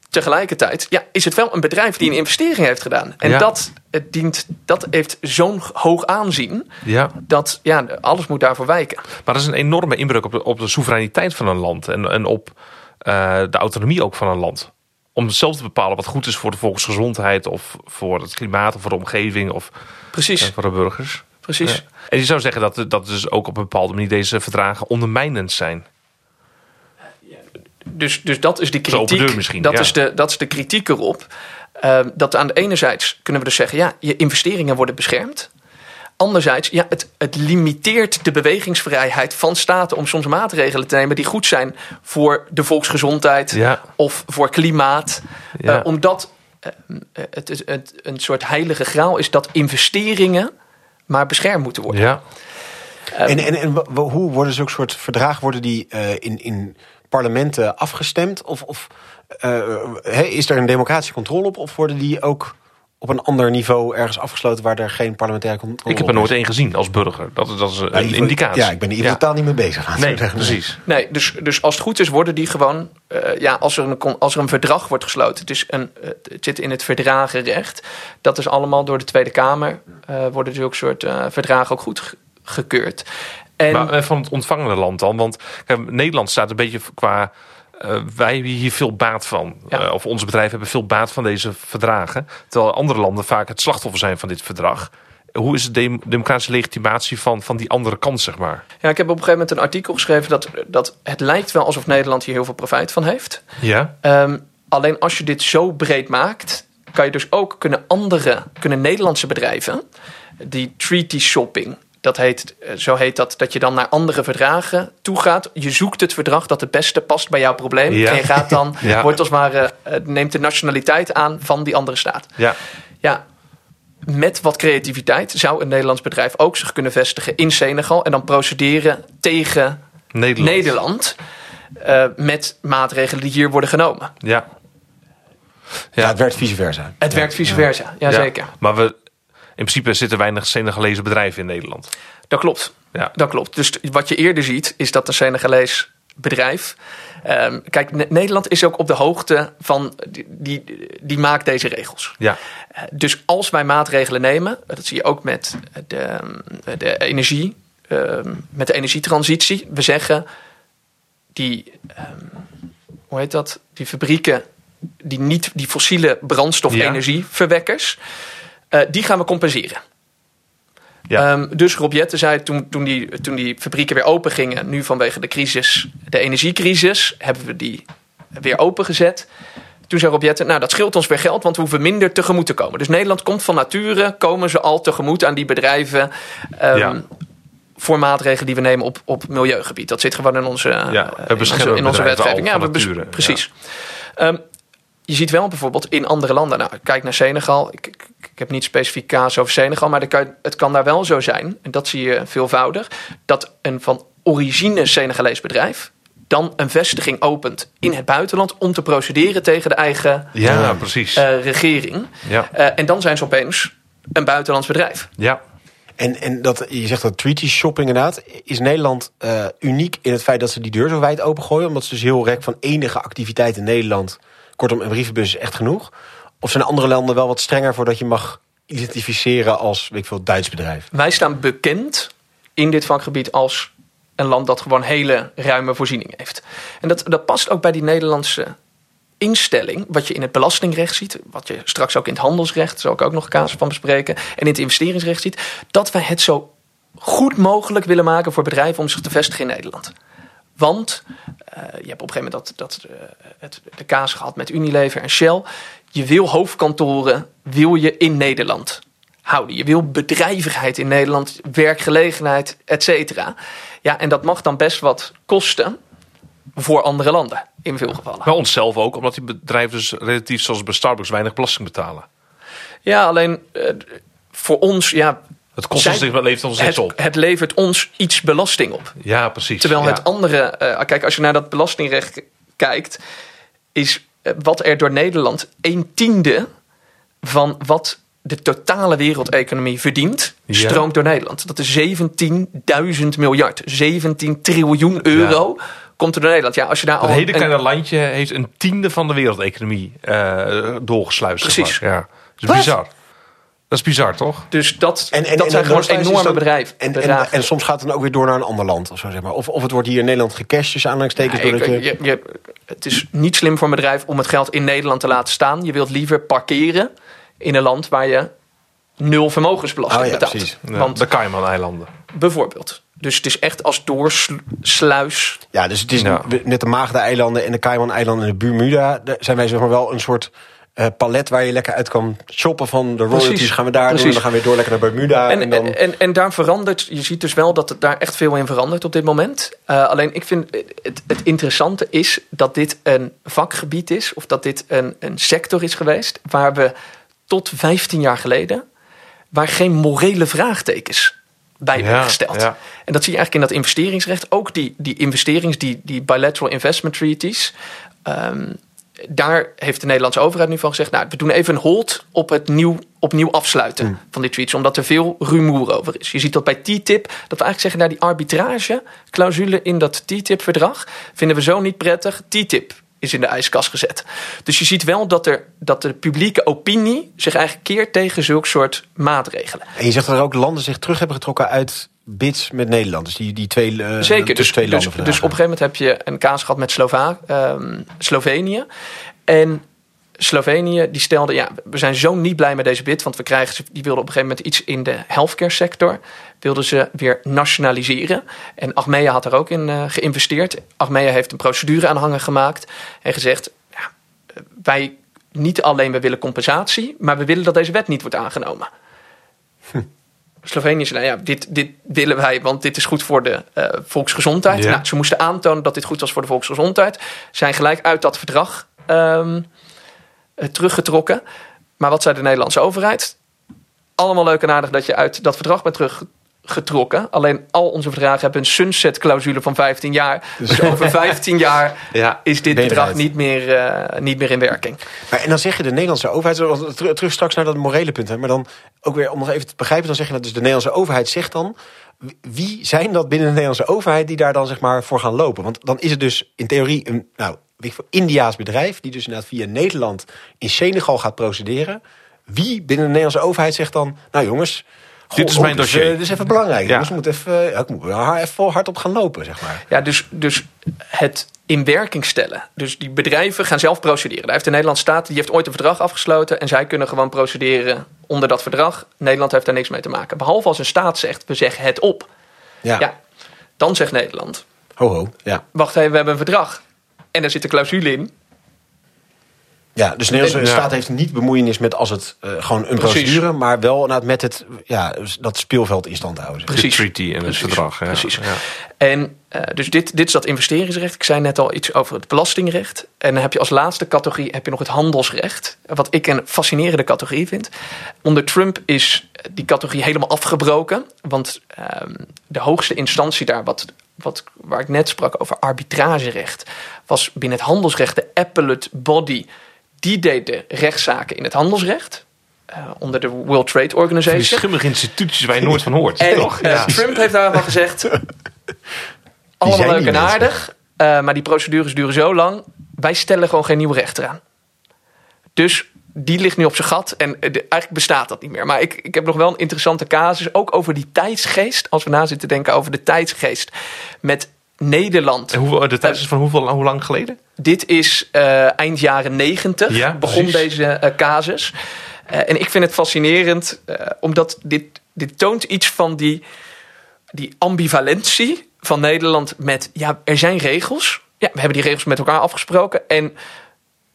tegelijkertijd ja, is het wel een bedrijf die een investering heeft gedaan. En Ja. dat, het dient, dat heeft zo'n hoog aanzien ja. dat ja, alles moet daarvoor wijken. Maar dat is een enorme inbreuk op de, op de soevereiniteit van een land. En, en op eh, de autonomie ook van een land. Om zelf te bepalen wat goed is voor de volksgezondheid. Of voor het klimaat of voor de omgeving. Of Precies, eh, voor de burgers. precies. Ja. En je zou zeggen dat, dat dus ook op een bepaalde manier deze verdragen ondermijnend zijn. Dus, dus dat is de kritiek. dat, ja. is de, dat is de kritiek erop. Ehm, dat aan de ene zijde kunnen we dus zeggen, ja, je investeringen worden beschermd. Anderzijds, ja, het, het limiteert de bewegingsvrijheid van staten om soms maatregelen te nemen die goed zijn voor de volksgezondheid Ja. of voor klimaat. Ja. Eh, omdat eh, het, het, het een soort heilige graal is dat investeringen maar beschermd moeten worden. Ja. En, en, en wa- hoe worden zulke soort verdragen worden die eh, in, in parlementen afgestemd? Of, of eh, hè, is er een democratische controle op? Of worden die ook op een ander niveau ergens afgesloten waar er geen parlementaire controle Ik heb op er nooit is? één gezien als burger. Dat, dat is Ja, een geval- indicatie. Ja, ik ben hier totaal niet mee bezig. Nee, zeggen. precies. Nee, dus, dus als het goed is, worden die gewoon. eh, ja, als er, een, als er een verdrag wordt gesloten. Het, is een, het zit in het verdragenrecht. Dat is allemaal door de Tweede Kamer. eh worden zulke soort eh, verdragen ook goed ge- gekeurd. En Maar eh, van het ontvangende land dan? Want kijk, Nederland staat een beetje qua. eh, wij hebben hier veel baat van. Ja. Eh, of onze bedrijven hebben veel baat van deze verdragen. Terwijl andere landen vaak het slachtoffer zijn van dit verdrag. Hoe is de dem- democratische legitimatie van, van die andere kant, zeg maar? ja, ik heb op een gegeven moment een artikel geschreven. Dat, dat het lijkt wel alsof Nederland hier heel veel profijt van heeft. Ja? Ehm, alleen als je dit zo breed maakt, kan je dus ook kunnen andere, kunnen Nederlandse bedrijven, die treaty shopping, dat heet, eh, zo heet dat, dat je dan naar andere verdragen toe gaat. Je zoekt het verdrag dat het beste past bij jouw probleem. Ja. En je gaat dan, Ja. wordt als ware, eh, neemt de nationaliteit aan van die andere staat. Ja. Ja, met wat creativiteit zou een Nederlands bedrijf ook zich kunnen vestigen in Senegal en dan procederen tegen Nederland. Nederland. eh, met maatregelen die hier worden genomen. Ja. Ja, het werkt vice versa. Het werkt vice versa, jazeker. Ja. Maar we, principe zitten weinig Senegalese bedrijven in Nederland. Dat klopt. Ja. Dat klopt. Dus wat je eerder ziet, is dat een Senegalees bedrijf. ehm, kijk, Ne- Nederland is ook op de hoogte van. Die, die, die maakt deze regels. Ja. Eh, Dus als wij maatregelen nemen, dat zie je ook met de, de energie, ehm, met de energietransitie. We zeggen die, ehm, hoe heet dat? Die fabrieken die niet die fossiele brandstof-energieverwekkers, eh, die gaan we compenseren. Ja. Ehm, dus Rob Jetten zei toen, toen, die, toen die fabrieken weer open gingen, nu vanwege de crisis, de energiecrisis, hebben we die weer opengezet. Toen zei Rob Jetten, nou dat scheelt ons weer geld, want we hoeven minder tegemoet te komen. Dus Nederland komt van nature, komen ze al tegemoet aan die bedrijven ehm, Ja. voor maatregelen die we nemen op, op milieugebied. Dat zit gewoon in onze, Ja, eh, in onze, in wetgeving. Ja, we precies. Ehm, je ziet wel bijvoorbeeld in andere landen. Nou, kijk naar Senegal. Ik, ik, ik heb niet specifiek kaas over Senegal, maar er kan, het kan daar wel zo zijn. En dat zie je veelvoudig. Dat een van origine Senegalees bedrijf dan een vestiging opent in het buitenland om te procederen tegen de eigen Ja, precies. eh, regering. ja. Eh, en dan zijn ze opeens een buitenlands bedrijf. ja. En, en dat, je zegt dat treaty shopping inderdaad. Is Nederland eh, uniek in het feit dat ze die deur zo wijd opengooien? Omdat ze dus heel rek van enige activiteit in Nederland... Kortom, een brievenbus is echt genoeg? Of zijn andere landen wel wat strenger voordat je mag identificeren als, weet ik veel, Duits bedrijf? Wij staan bekend in dit vakgebied als een land dat gewoon hele ruime voorzieningen heeft. En dat, dat past ook bij die Nederlandse instelling, wat je in het belastingrecht ziet, wat je straks ook in het handelsrecht, zal ik ook nog casus van bespreken, en in het investeringsrecht ziet, dat wij het zo goed mogelijk willen maken voor bedrijven om zich te vestigen in Nederland. Want eh, je hebt op een gegeven moment dat, dat, eh, het, de kaas gehad met Unilever en Shell. Je wil hoofdkantoren, wil je in Nederland houden. Je wil bedrijvigheid in Nederland, werkgelegenheid, et cetera. Ja, en dat mag dan best wat kosten voor andere landen, in veel gevallen. Maar onszelf ook, omdat die bedrijven dus relatief zoals bij Starbucks weinig belasting betalen. Ja, alleen eh, voor ons, ja, Het kost ons, het levert ons niks op. het levert ons iets belasting op. Ja, precies. Terwijl ja. het andere, eh, kijk, als je naar dat belastingrecht kijkt, is eh, wat er door Nederland een tiende van wat de totale wereldeconomie verdient, Ja. stroomt door Nederland. Dat is 17.000 miljard, 17 triljoen euro komt er door Nederland. Ja, als je daar al hele een- kleine landje heeft een tiende van de wereldeconomie eh doorgesluist. zeg Precies. maar. Ja. Dat is bizar. Dat is bizar, toch? dus dat, En, en, dat en zijn gewoon enorme dan- bedrijven. En, en, soms gaat het dan ook weer door naar een ander land. Of, zo, zeg maar. of, of het wordt hier in Nederland gecashed tussen aanhalingstekens. Ja, doordat je- je... je- je- het is niet slim voor een bedrijf om het geld in Nederland te laten staan. Je wilt liever parkeren in een land waar je nul vermogensbelasting Oh ja, betaalt. precies. Ja, Want de Cayman-eilanden. Bijvoorbeeld. Dus het is echt als doorsluis. Ja, dus het is Ja. met de Maagde-eilanden en de Cayman-eilanden en de Bermuda... daar zijn wij zeg maar wel een soort eh, palet waar je lekker uit kan shoppen van de royalties. Precies. Gaan we daar doen en dan gaan we weer door lekker naar Bermuda. En, En, dan... en, en, en daar verandert, je ziet dus wel dat het daar echt veel in verandert op dit moment. Eh, alleen ik vind het, het interessante is dat dit een vakgebied is, of dat dit een, een sector is geweest, waar we tot 15 jaar geleden, waar geen morele vraagtekens bij werden gesteld. ja. En dat zie je eigenlijk in dat investeringsrecht. Ook die, die investerings, die, die bilateral investment treaties. ehm, daar heeft de Nederlandse overheid nu van gezegd... nou, we doen even een hold op het nieuw, opnieuw afsluiten van die treaties... omdat er veel rumoer over is. Je ziet dat bij TTIP, dat we eigenlijk zeggen... nou, die arbitrage-clausule in dat TTIP-verdrag... vinden we zo niet prettig. TTIP is in de ijskast gezet. Dus je ziet wel dat, er, dat de publieke opinie... zich eigenlijk keert tegen zulke soort maatregelen. En je zegt dat er ook landen zich terug hebben getrokken uit bids met Nederland. Dus die, die twee, eh, Zeker, dus twee dus, landen dus op een gegeven moment heb je een kaas gehad met Slova ehm, Slovenië. En Slovenië die stelde, ja, we zijn zo niet blij met deze bid, want we krijgen, ze- die wilden op een gegeven moment iets in de healthcare sector, wilden ze weer nationaliseren. En Achmea had er ook in eh, geïnvesteerd. Achmea heeft een procedure aanhanger gemaakt en gezegd, ja, wij niet alleen we willen compensatie, maar we willen dat deze wet niet wordt aangenomen. Slovenië zei, nou ja, dit, dit willen wij, want dit is goed voor de eh, volksgezondheid. Ja. Nou, ze moesten aantonen dat dit goed was voor de volksgezondheid. Zijn gelijk uit dat verdrag ehm, eh, teruggetrokken. Maar wat zei de Nederlandse overheid? Allemaal leuk en aardig dat je uit dat verdrag bent teruggetrokken. Alleen al onze verdragen hebben een sunset-clausule van 15 jaar. Dus over 15 jaar Ja. is dit verdrag niet meer, eh, niet meer in werking. Maar, en dan zeg je de Nederlandse overheid, terug straks naar dat morele punt, hè, maar dan ook weer om nog even te begrijpen, dan zeg je dat dus de Nederlandse overheid zegt dan, wie zijn dat binnen de Nederlandse overheid die daar dan zeg maar voor gaan lopen? Want dan is het dus in theorie een, nou, veel, Indiaas bedrijf die dus inderdaad via Nederland in Senegal gaat procederen. Wie binnen de Nederlandse overheid zegt dan, nou jongens, Dit is mijn dossier. eh, Dit is even belangrijk. Ja. Moeten even, ja, ik moet haar- even hard op gaan lopen, zeg maar. Ja, dus, dus het in werking stellen. Dus die bedrijven gaan zelf procederen. Daar heeft de Nederlandse staat, die heeft ooit een verdrag afgesloten... en zij kunnen gewoon procederen onder dat verdrag. Nederland heeft daar niks mee te maken. Behalve als een staat zegt, we zeggen het op. Ja, Ja, dan zegt Nederland, ho ho. Ja. wacht even, we hebben een verdrag. En daar zit een clausule in. Ja, dus de Nederlandse Ja. staat heeft niet bemoeienis met als het eh, gewoon een Precies. procedure, maar wel met het, ja, dat speelveld in stand houden. zeg. De Precies. treaty en het Precies. verdrag. Ja. Precies. Ja. En eh, dus dit, dit is dat investeringsrecht. Ik zei net al iets over het belastingrecht. En dan heb je als laatste categorie heb je nog het handelsrecht. Wat ik een fascinerende categorie vind. Onder Trump is die categorie helemaal afgebroken. Want ehm, de hoogste instantie daar, wat, wat, waar ik net sprak over arbitragerecht, was binnen het handelsrecht de appellate body. Die deed de rechtszaken in het handelsrecht. eh, onder de World Trade Van die Organization. schimmige instituties waar je nooit van hoort. En toch? eh, Ja. Trump heeft daarvan gezegd... allemaal leuk en aardig, eh, maar die procedures duren zo lang. Wij stellen gewoon geen nieuwe rechter aan. Dus die ligt nu op zijn gat en eh, de- eigenlijk bestaat dat niet meer. Maar ik, ik heb nog wel een interessante casus, ook over die tijdsgeest. Als we na zitten denken over de tijdsgeest met Nederland. En hoeveel, de tijd is van hoeveel, hoe lang geleden? Dit is eh, eind jaren negentig Ja, begon precies. deze eh, casus. Eh, en ik vind het fascinerend, eh, omdat dit, dit toont iets van die, die ambivalentie van Nederland met... ja, er zijn regels. Ja, we hebben die regels met elkaar afgesproken. En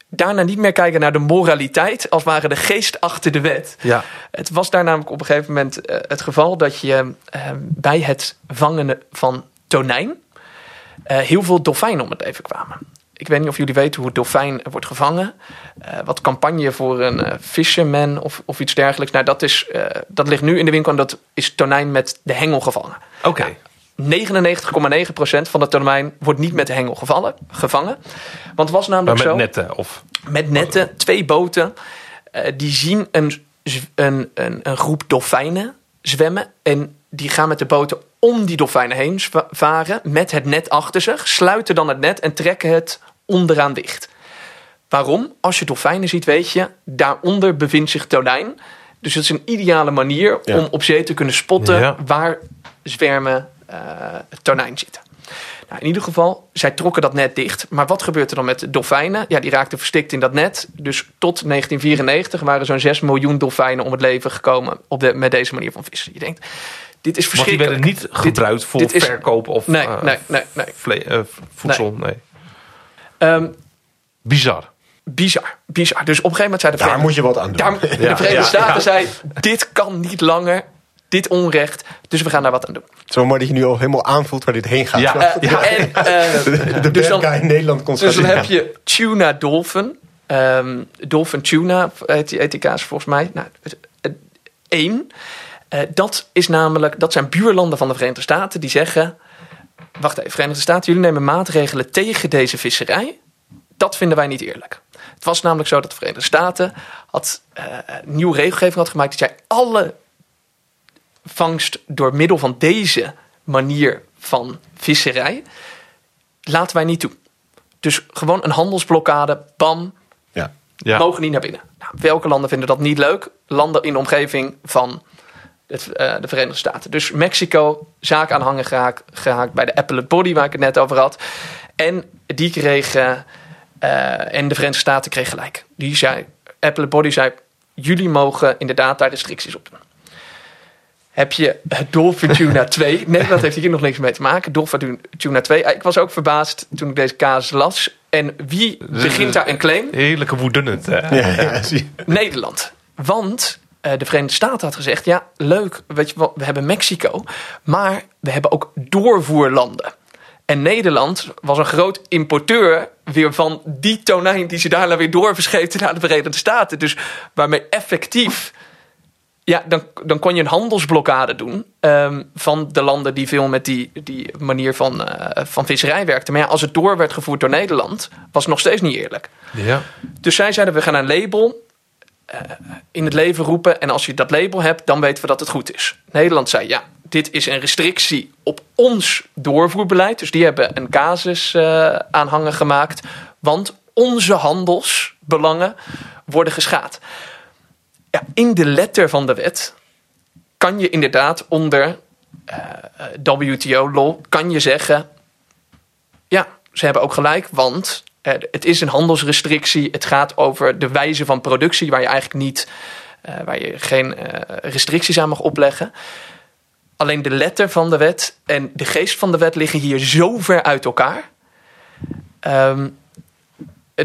daarna niet meer kijken naar de moraliteit... als ware de geest achter de wet. Ja. Het was daar namelijk op een gegeven moment eh, het geval... dat je eh, bij het vangen van tonijn... eh, heel veel dolfijnen om het leven kwamen. Ik weet niet of jullie weten hoe het dolfijn wordt gevangen. Wat campagne voor een fisherman of, of iets dergelijks. Nou, dat, is, dat ligt nu in de winkel en dat is tonijn met de hengel gevangen. Oké. Nou, 99,9% van de tonijn wordt niet met de hengel gevallen, gevangen. Want het was namelijk met zo netten of... met netten, twee boten. eh, die zien een, een, een, een groep dolfijnen zwemmen. En die gaan met de boten om die dolfijnen heen varen. Met het net achter zich. Sluiten dan het net en trekken het onderaan dicht. Waarom? Als je dolfijnen ziet, weet je, daaronder bevindt zich tonijn. Dus het is een ideale manier Ja. om op zee te kunnen spotten Ja. waar zwermen eh tonijn zitten. Nou, in ieder geval, zij trokken dat net dicht. Maar wat gebeurt er dan met de dolfijnen? Ja, die raakten verstikt in dat net. Dus tot 1994 waren zo'n 6 miljoen dolfijnen om het leven gekomen op de, met deze manier van vissen. Je denkt, Dit is Want die verschrikkelijk. werden niet gebruikt voor dit is- verkoop of Nee, eh, nee, nee, nee. vle- eh, voedsel. Nee. Ehm, Bizar. bizar, bizar. Dus op een gegeven moment zei de Daar Verenigde- moet je wat aan doen. Daar, de Verenigde ja, Staten ja. zei, dit kan niet langer, dit onrecht, dus we gaan daar wat aan doen. Wel mooi dat je nu al helemaal aanvoelt waar dit heen gaat. Ja. Eh, En, eh, de dus dan, guy in Nederland komt dus dan heb je tuna dolphin, Ehm, dolphin tuna heet die, kaas volgens mij. Nou, één. Eh, dat is namelijk, dat zijn buurlanden van de Verenigde Staten die zeggen: Wacht even, Verenigde Staten, jullie nemen maatregelen tegen deze visserij. Dat vinden wij niet eerlijk. Het was namelijk zo dat de Verenigde Staten had, eh, nieuwe regelgeving had gemaakt. Die zei: alle vangst door middel van deze manier van visserij laten wij niet toe. Dus gewoon een handelsblokkade, bam, Ja. Ja. mogen niet naar binnen. Nou, welke landen vinden dat niet leuk? Landen in de omgeving van het, eh, de Verenigde Staten. Dus Mexico, zaak aanhangen gehaakt, gehaakt bij de Appellate Body, waar ik het net over had. En die kregen, eh, en de Verenigde Staten kreeg gelijk. Die zei, Appellate Body zei, jullie mogen inderdaad daar restricties op doen. Heb je het Dolphin Tuna 2? Nederland heeft hier nog niks mee te maken. Dolphin Tuna 2. Ik was ook verbaasd toen ik deze kaas las. En wie begint daar een claim? Heerlijke woedend. eh. Ja, ja. Nederland. Want eh, de Verenigde Staten had gezegd: ja, leuk, weet je we hebben Mexico, maar we hebben ook doorvoerlanden. En Nederland was een groot importeur weer van die tonijn die ze daarna weer doorverscheepte naar de Verenigde Staten. Dus waarmee effectief, ja, dan, dan kon je een handelsblokkade doen ehm, van de landen die veel met die, die manier van, eh, van visserij werkten. Maar ja, als het door werd gevoerd door Nederland, was het nog steeds niet eerlijk. Ja. Dus zij zeiden, we gaan een label eh, in het leven roepen. En als je dat label hebt, dan weten we dat het goed is. Nederland zei, ja, dit is een restrictie op ons doorvoerbeleid. Dus die hebben een casus eh, aanhangen gemaakt. Want onze handelsbelangen worden geschaad. Ja, in de letter van de wet kan je inderdaad onder eh, WTO-law... kan je zeggen, ja, ze hebben ook gelijk, want eh, het is een handelsrestrictie. Het gaat over de wijze van productie, waar je eigenlijk niet, eh, waar je geen eh, restricties aan mag opleggen. Alleen de letter van de wet en de geest van de wet liggen hier zo ver uit elkaar. ehm,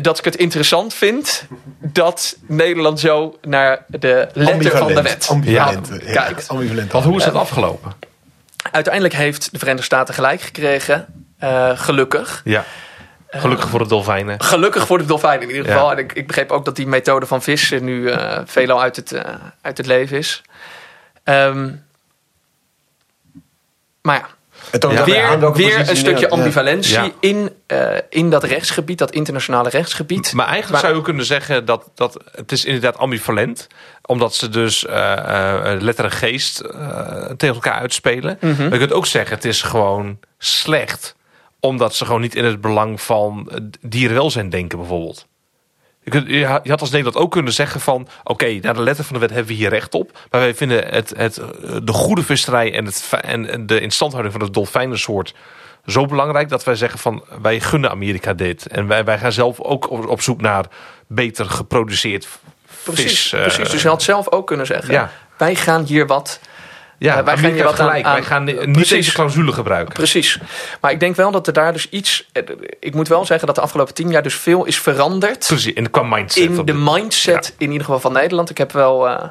dat ik het interessant vind dat Nederland zo naar de letter van de wet Ambivalent. Ja, kijkt. ambivalent. Want hoe is dat afgelopen? Uiteindelijk heeft de Verenigde Staten gelijk gekregen, eh, gelukkig. Ja. Gelukkig voor de dolfijnen. Gelukkig voor de dolfijn in ieder Ja. geval. En ik, ik begreep ook dat die methode van vissen nu eh veelal uit het, eh, uit het leven is. Ehm, maar ja, Het toont wel weer, weer een stukje ja. ambivalentie Ja. in, eh, in dat rechtsgebied, dat internationale rechtsgebied. Maar eigenlijk Maar- zou je kunnen zeggen dat, dat het is inderdaad ambivalent. Omdat ze dus eh, eh, letter en geest tegen elkaar uitspelen. Mhm. Maar je kunt ook zeggen het is gewoon slecht. Omdat ze gewoon niet in het belang van dierenwelzijn denken bijvoorbeeld. Je, had als Nederland ook kunnen zeggen van... oké, naar de letter van de wet hebben we hier recht op. Maar wij vinden het, het, eh, de goede visserij en, het, en de instandhouding van het dolfijnensoort zo belangrijk... dat wij zeggen van wij gunnen Amerika dit. En wij, wij gaan zelf ook op, op zoek naar beter geproduceerd precies, vis. eh, precies. Dus je had zelf ook kunnen zeggen, ja. wij gaan hier wat... ja, wij gaan wat gelijk. aan- wij gaan niet precies. deze clausule gebruiken. Precies. Maar ik denk wel dat er daar dus iets... eh, Ik moet wel zeggen dat de afgelopen tien jaar dus veel is veranderd... Precies, en qua mindset. in de mindset in ieder geval van Nederland. Ik heb wel. eh,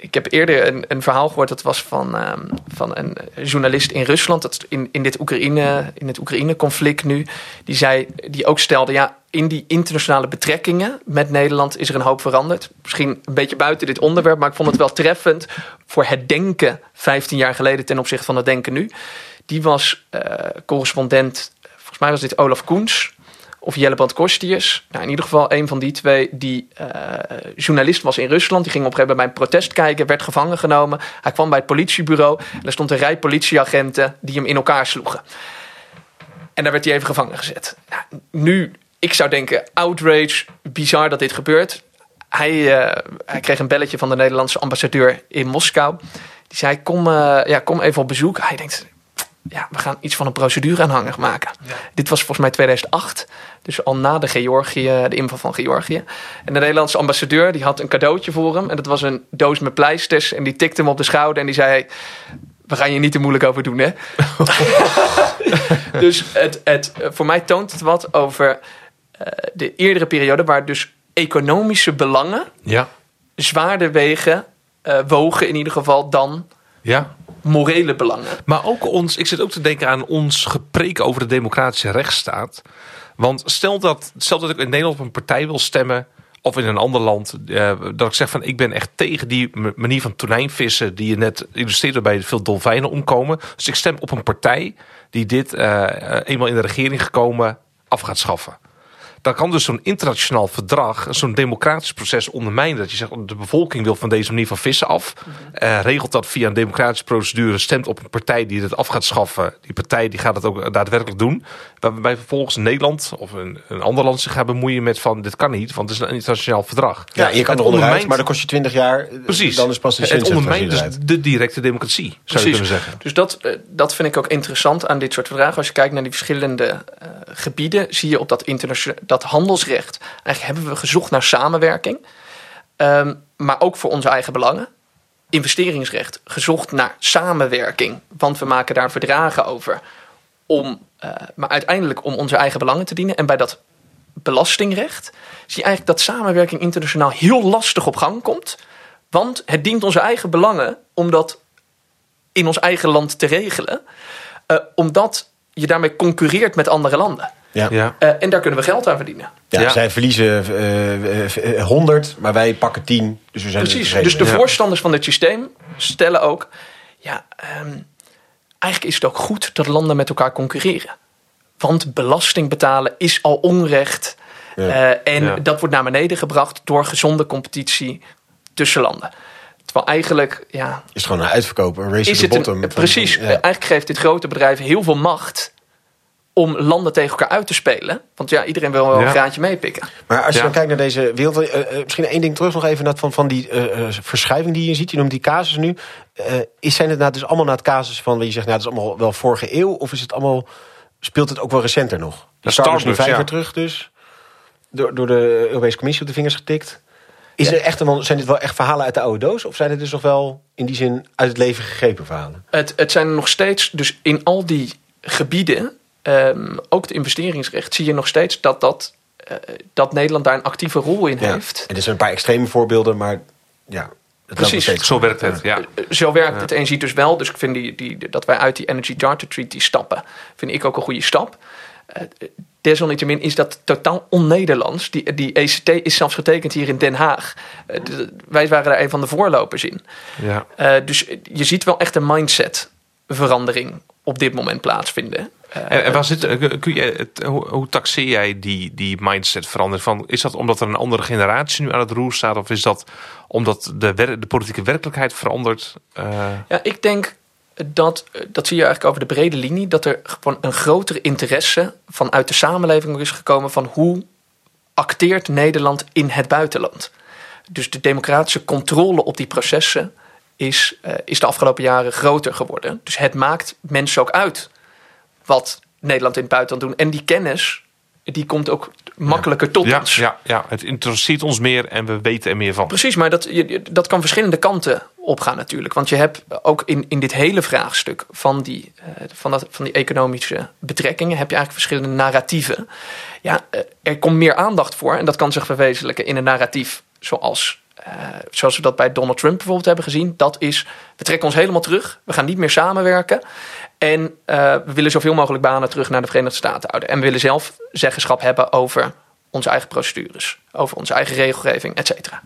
ik heb eerder een, een verhaal gehoord. Dat was van, ehm, van een journalist in Rusland. Dat in, in dit Oekraïne, in het Oekraïne-conflict nu. Die zei, die ook stelde. Ja, in die internationale betrekkingen met Nederland is er een hoop veranderd. Misschien een beetje buiten dit onderwerp. Maar ik vond het wel treffend voor het denken 15 jaar geleden ten opzichte van het denken nu. Die was eh, correspondent. Volgens mij was dit Olaf Koens of Jelle Brand Kostius. Nou, in ieder geval een van die twee die eh, journalist was in Rusland. Die ging op een gegeven moment bij een protest kijken, werd gevangen genomen. Hij kwam bij het politiebureau en er stond een rij politieagenten die hem in elkaar sloegen. En daar werd hij even gevangen gezet. Nou, nu, ik zou denken, outrage, bizar dat dit gebeurt. Hij, eh, hij kreeg een belletje van de Nederlandse ambassadeur in Moskou. Die zei, kom, eh, ja, kom even op bezoek. Hij denkt, ja, we gaan iets van een procedure aanhangig maken. Dit was volgens mij 2008. Dus al na de, Georgië, de inval van Georgië. En de Nederlandse ambassadeur die had een cadeautje voor hem. En dat was een doos met pleisters. En die tikte hem op de schouder en die zei... we gaan je niet te moeilijk over doen, hè? dus het, het, voor mij toont het wat over de eerdere periode... waar dus economische belangen Ja. zwaarder wegen, uh, wogen in ieder geval, dan Ja. morele belangen. Maar ook ons, ik zit ook te denken aan ons gepreek over de democratische rechtsstaat. Want stel dat, stel dat ik in Nederland op een partij wil stemmen. Of in een ander land. eh, dat ik zeg van ik ben echt tegen die manier van tonijnvissen. Die je net illustreerde waarbij veel dolfijnen omkomen. Dus ik stem op een partij die dit eh, eh, eenmaal in de regering gekomen af gaat schaffen. Dan kan dus zo'n internationaal verdrag, zo'n democratisch proces ondermijnen. Dat je zegt, de bevolking wil van deze manier van vissen af. Eh, regelt dat via een democratische procedure. Stemt op een partij die het af gaat schaffen. Die partij die gaat het ook daadwerkelijk doen. Waarbij vervolgens Nederland of een, een ander land zich gaat bemoeien met van... dit kan niet, want het is een internationaal verdrag. Ja, je kan Het er onderuit, maar dan kost je 20 jaar. eh, Precies. Dan is pas de het ondermijnt dus de directe democratie, zou je Precies. kunnen zeggen. Dus dat, eh, dat vind ik ook interessant aan dit soort verdragen. Als je kijkt naar die verschillende gebieden, zie je op dat, internationale dat handelsrecht. Eigenlijk hebben we gezocht naar samenwerking, Ehm, maar ook voor onze eigen belangen. Investeringsrecht, gezocht naar samenwerking, want we maken daar verdragen over. Om, eh, maar uiteindelijk om onze eigen belangen te dienen. En bij dat belastingrecht zie je eigenlijk dat samenwerking internationaal heel lastig op gang komt. Want het dient onze eigen belangen om dat in ons eigen land te regelen. eh, omdat je daarmee concurreert met andere landen. Ja. Ja. Eh, en daar kunnen we geld aan verdienen. Ja, Ja. Zij verliezen eh, eh, 100, maar wij pakken 10. Dus we zijn Precies. Dus de Ja. voorstanders van dit systeem stellen ook... Ja, ehm, eigenlijk is het ook goed dat landen met elkaar concurreren. Want belasting betalen is al onrecht. Ja. Eh, en Ja. dat wordt naar beneden gebracht door gezonde competitie tussen landen. Terwijl eigenlijk, ja, Is het gewoon een uitverkopen, een race is to the het bottom. een, van- precies. ja. eh, Eigenlijk geeft dit grote bedrijf heel veel macht om landen tegen elkaar uit te spelen. Want ja, iedereen wil wel Ja. een graantje meepikken. Maar als je Ja. dan kijkt naar deze wereld, eh, eh, misschien één ding terug nog even naar van, van die eh, eh, verschuiving die je ziet. Je noemt die casus nu. Eh, is zijn het nou dus allemaal naar het casus van, je zegt, nou, dat is allemaal wel vorige eeuw? Of is het allemaal, speelt het ook wel recenter nog? De Starbucks nu vijf ja. jaar terug dus. Door, door de Europese Commissie op de vingers getikt. Is Ja. er echt een, zijn dit wel echt verhalen uit de oude doos? Of zijn het dus nog wel in die zin uit het leven gegrepen verhalen? Het, het zijn nog steeds, dus in al die gebieden, ehm, ook het investeringsrecht, zie je nog steeds dat, dat, eh, dat Nederland daar een actieve rol in Ja. heeft. En er zijn een paar extreme voorbeelden, maar ja. Precies. Zo werkt het, ja. Eh, Zo werkt het. En je ziet dus wel, dus ik vind die, die, dat wij uit die Energy Charter Treaty stappen, vind ik ook een goede stap. Eh, desalniettemin is dat totaal on-Nederlands. Die, die ECT is zelfs getekend hier in Den Haag. Eh, de- wij waren daar een van de voorlopers in. ja. Eh, dus je ziet wel echt een mindset verandering op dit moment plaatsvinden. Eh, En, en waar zit, eh, kun je, het, hoe, hoe taxeer jij die, die mindset veranderen? Van, is dat omdat er een andere generatie nu aan het roer staat? Of is dat omdat de, de politieke werkelijkheid verandert? Eh, Ja, ik denk dat, dat zie je eigenlijk over de brede linie, dat er gewoon een grotere interesse vanuit de samenleving is gekomen van hoe acteert Nederland in het buitenland. Dus de democratische controle op die processen is, eh, is de afgelopen jaren groter geworden. Dus het maakt mensen ook uit wat Nederland in het buitenland doen. En die kennis, die komt ook makkelijker tot ja, ons. ja, ja, het interesseert ons meer en we weten er meer van. Precies, maar dat, dat kan verschillende kanten opgaan natuurlijk. Want je hebt ook in, in dit hele vraagstuk van die, eh, van, dat, van die economische betrekkingen... heb je eigenlijk verschillende narratieven. Ja, eh, er komt meer aandacht voor en dat kan zich verwezenlijken in een narratief zoals... eh, zoals we dat bij Donald Trump bijvoorbeeld hebben gezien. Dat is, we trekken ons helemaal terug. We gaan niet meer samenwerken. En eh, we willen zoveel mogelijk banen terug naar de Verenigde Staten houden. En we willen zelf zeggenschap hebben over onze eigen procedures. Over onze eigen regelgeving, et cetera.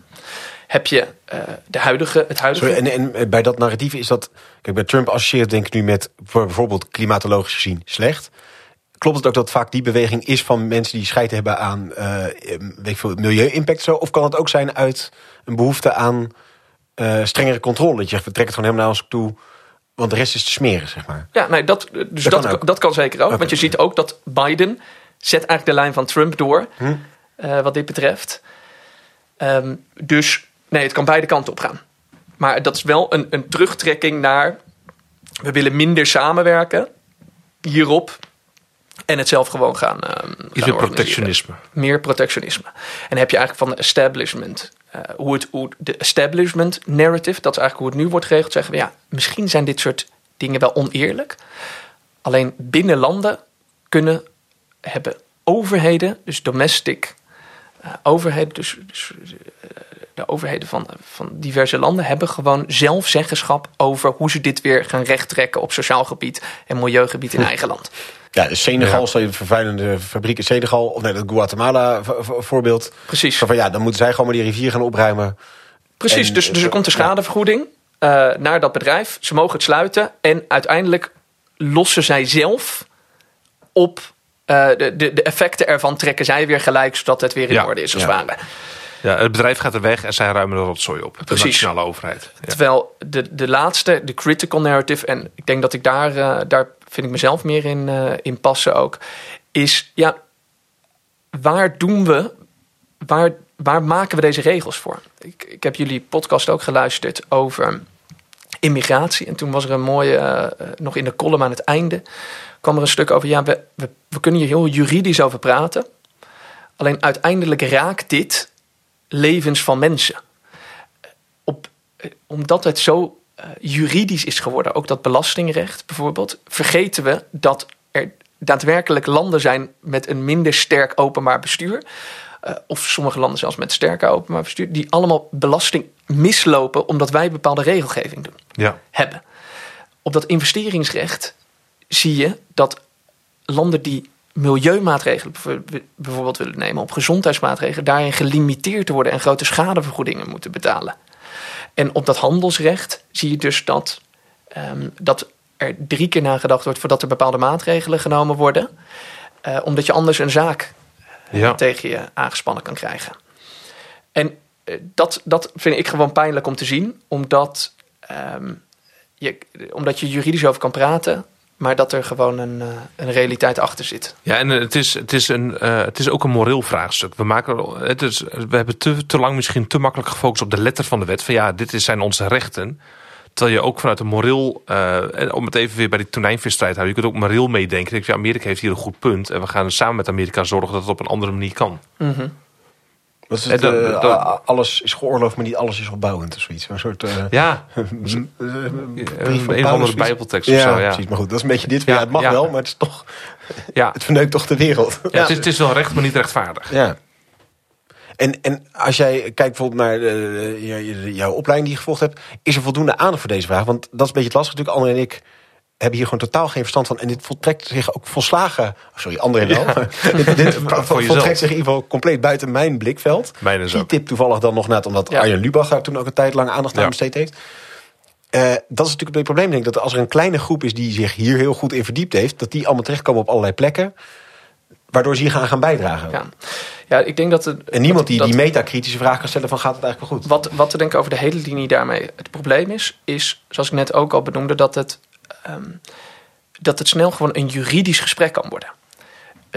Heb je eh, de huidige, het huidige... Sorry, en, en bij dat narratief is dat. Kijk, bij Trump associeert denk ik nu met voor bijvoorbeeld klimatologisch gezien slecht. Klopt het ook dat vaak die beweging is van mensen die scheid hebben aan eh, weet veel, milieu-impact zo? Of kan het ook zijn uit een behoefte aan eh, strengere controle? Dat je zegt, we trekken het gewoon helemaal naar ons toe, want de rest is te smeren, zeg maar. Ja, nee, dat, dus Dat dat, kan dat, ook. kan zeker ook. Want je ziet ook dat Biden zet eigenlijk de lijn van Trump door. Hm? eh, wat dit betreft. Ehm, dus nee, het kan beide kanten op gaan. Maar dat is wel een, een terugtrekking naar... we willen minder samenwerken hierop... en het zelf gewoon gaan, gaan Iets meer protectionisme. Meer protectionisme. En dan heb je eigenlijk van de establishment... eh, hoe het, hoe de establishment narrative, dat is eigenlijk hoe het nu wordt geregeld, zeggen we ja, misschien zijn dit soort dingen wel oneerlijk. Alleen binnen landen kunnen hebben overheden, dus domestic uh, overheden, dus, dus uh, de overheden van, van diverse landen hebben gewoon zelf zeggenschap over hoe ze dit weer gaan rechttrekken op sociaal gebied en milieugebied in eigen land. Ja, dus Senegal, ja. een vervuilende fabriek in Senegal, of nee, dat Guatemala voorbeeld. Precies. Van ja, dan moeten zij gewoon maar die rivier gaan opruimen. Precies, en, dus, dus er komt een schadevergoeding uh, naar dat bedrijf. Ze mogen het sluiten en uiteindelijk lossen zij zelf op uh, de, de, de, effecten ervan trekken zij weer gelijk, zodat het weer in ja. orde is als ja. ware. Ja, het bedrijf gaat er weg en zij ruimen de rotzooi op. De Precies. nationale overheid. Ja. Terwijl de, de laatste, de critical narrative, en ik denk dat ik daar, uh, daar vind ik mezelf meer in, uh, in passen ook, is ja, waar doen we, waar, waar maken we deze regels voor? Ik, ik heb jullie podcast ook geluisterd over immigratie. En toen was er een mooie, uh, nog in de column aan het einde, kwam er een stuk over, ja, we, we, we kunnen hier heel juridisch over praten. Alleen uiteindelijk raakt dit levens van mensen. Op, omdat het zo juridisch is geworden, ook dat belastingrecht bijvoorbeeld, vergeten we dat er daadwerkelijk landen zijn met een minder sterk openbaar bestuur. Uh, of sommige landen zelfs met sterker openbaar bestuur, die allemaal belasting mislopen omdat wij bepaalde regelgeving doen, ja. hebben. Op dat investeringsrecht zie je dat landen die milieumaatregelen bijvoorbeeld willen nemen, op gezondheidsmaatregelen, daarin gelimiteerd te worden en grote schadevergoedingen moeten betalen. En op dat handelsrecht zie je dus dat, um, dat er drie keer nagedacht wordt voordat er bepaalde maatregelen genomen worden, uh, omdat je anders een zaak ja. tegen je aangespannen kan krijgen. En uh, dat, dat vind ik gewoon pijnlijk om te zien, omdat, um, je, omdat je juridisch over kan praten, maar dat er gewoon een, uh, een realiteit achter zit. Ja, en het is, het is, een, uh, het is ook een moreel vraagstuk. We, maken, het is, we hebben te, te lang misschien te makkelijk gefocust op de letter van de wet. Van ja, dit zijn onze rechten. Terwijl je ook vanuit een moreel, uh, om het even weer bij die tonijnvisstrijd houden, je kunt ook moreel meedenken. Ik, ja, Amerika heeft hier een goed punt en we gaan samen met Amerika zorgen dat het op een andere manier kan. Mm -hmm. Wat is het, dat, uh, dat, alles is geoorloofd, maar niet alles is opbouwend of zoiets. Een soort. Uh, ja, van een andere Bijbeltekst of ja, zo. Ja, precies. Maar goed, dat is een beetje dit. Ja, het mag ja. wel, maar het is toch. Ja. Het verneukt toch de wereld. Ja, het, is, het is wel recht, maar niet rechtvaardig. Ja. En, en als jij kijkt bijvoorbeeld naar de, jouw opleiding die je gevolgd hebt, is er voldoende aandacht voor deze vraag? Want dat is een beetje het lastig natuurlijk. André en ik hebben hier gewoon totaal geen verstand van. En dit voltrekt zich ook volslagen... Sorry, André wel. Ja. dit dit voltrekt zich in ieder geval compleet buiten mijn blikveld. Mijn Die tip toevallig dan nog net, omdat ja. Arjen Lubach daar toen ook een tijd lang aandacht aan besteed heeft. Uh, dat is natuurlijk het probleem, denk ik. Dat als er een kleine groep is die zich hier heel goed in verdiept heeft... dat die allemaal terechtkomen op allerlei plekken... waardoor ze hier gaan, gaan bijdragen. Ja. Ja, ik denk dat het, en niemand die dat, die metakritische vraag kan stellen van gaat het eigenlijk wel goed? Wat, wat te denken over de hele linie daarmee het probleem is... is, zoals ik net ook al benoemde, dat het... Um, dat het snel gewoon een juridisch gesprek kan worden.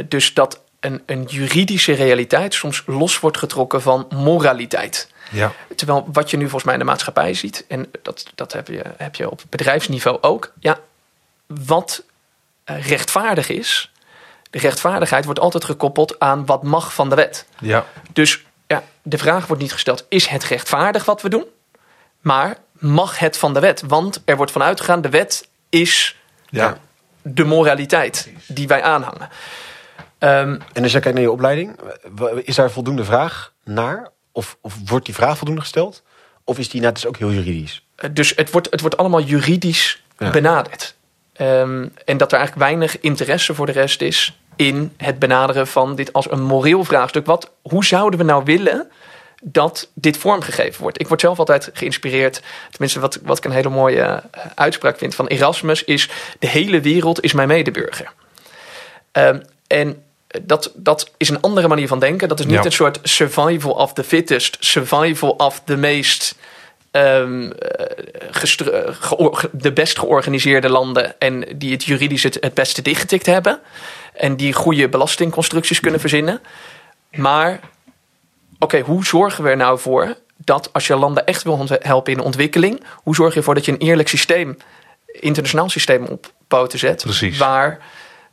Dus dat een, een juridische realiteit soms los wordt getrokken van moraliteit. Ja. Terwijl wat je nu volgens mij in de maatschappij ziet, en dat, dat heb, je, heb je op bedrijfsniveau ook. Ja, wat rechtvaardig is, de rechtvaardigheid wordt altijd gekoppeld aan wat mag van de wet. Ja. Dus ja, de vraag wordt niet gesteld: is het rechtvaardig wat we doen? Maar mag het van de wet? Want er wordt vanuit gegaan: de wet is ja. de moraliteit die wij aanhangen. Um, en als je kijkt naar je opleiding, is daar voldoende vraag naar? Of, of wordt die vraag voldoende gesteld? Of is die net dus ook heel juridisch? Dus het wordt, het wordt allemaal juridisch ja. benaderd. Um, en dat er eigenlijk weinig interesse voor de rest is in het benaderen van dit als een moreel vraagstuk. Wat, hoe zouden we nou willen dat dit vormgegeven wordt? Ik word zelf altijd geïnspireerd, tenminste wat, wat ik een hele mooie uh, uitspraak vind van Erasmus, is de hele wereld is mijn medeburger. Um, en dat, dat is een andere manier van denken. Dat is niet ja. een soort survival of the fittest, survival of the meest um, de best georganiseerde landen en die het juridisch het, het beste dichtgetikt hebben. En die goede belastingconstructies kunnen verzinnen. Maar, oké, okay, hoe zorgen we er nou voor dat als je landen echt wil helpen in ontwikkeling, hoe zorg je ervoor dat je een eerlijk systeem, internationaal systeem op poten zet, Precies. waar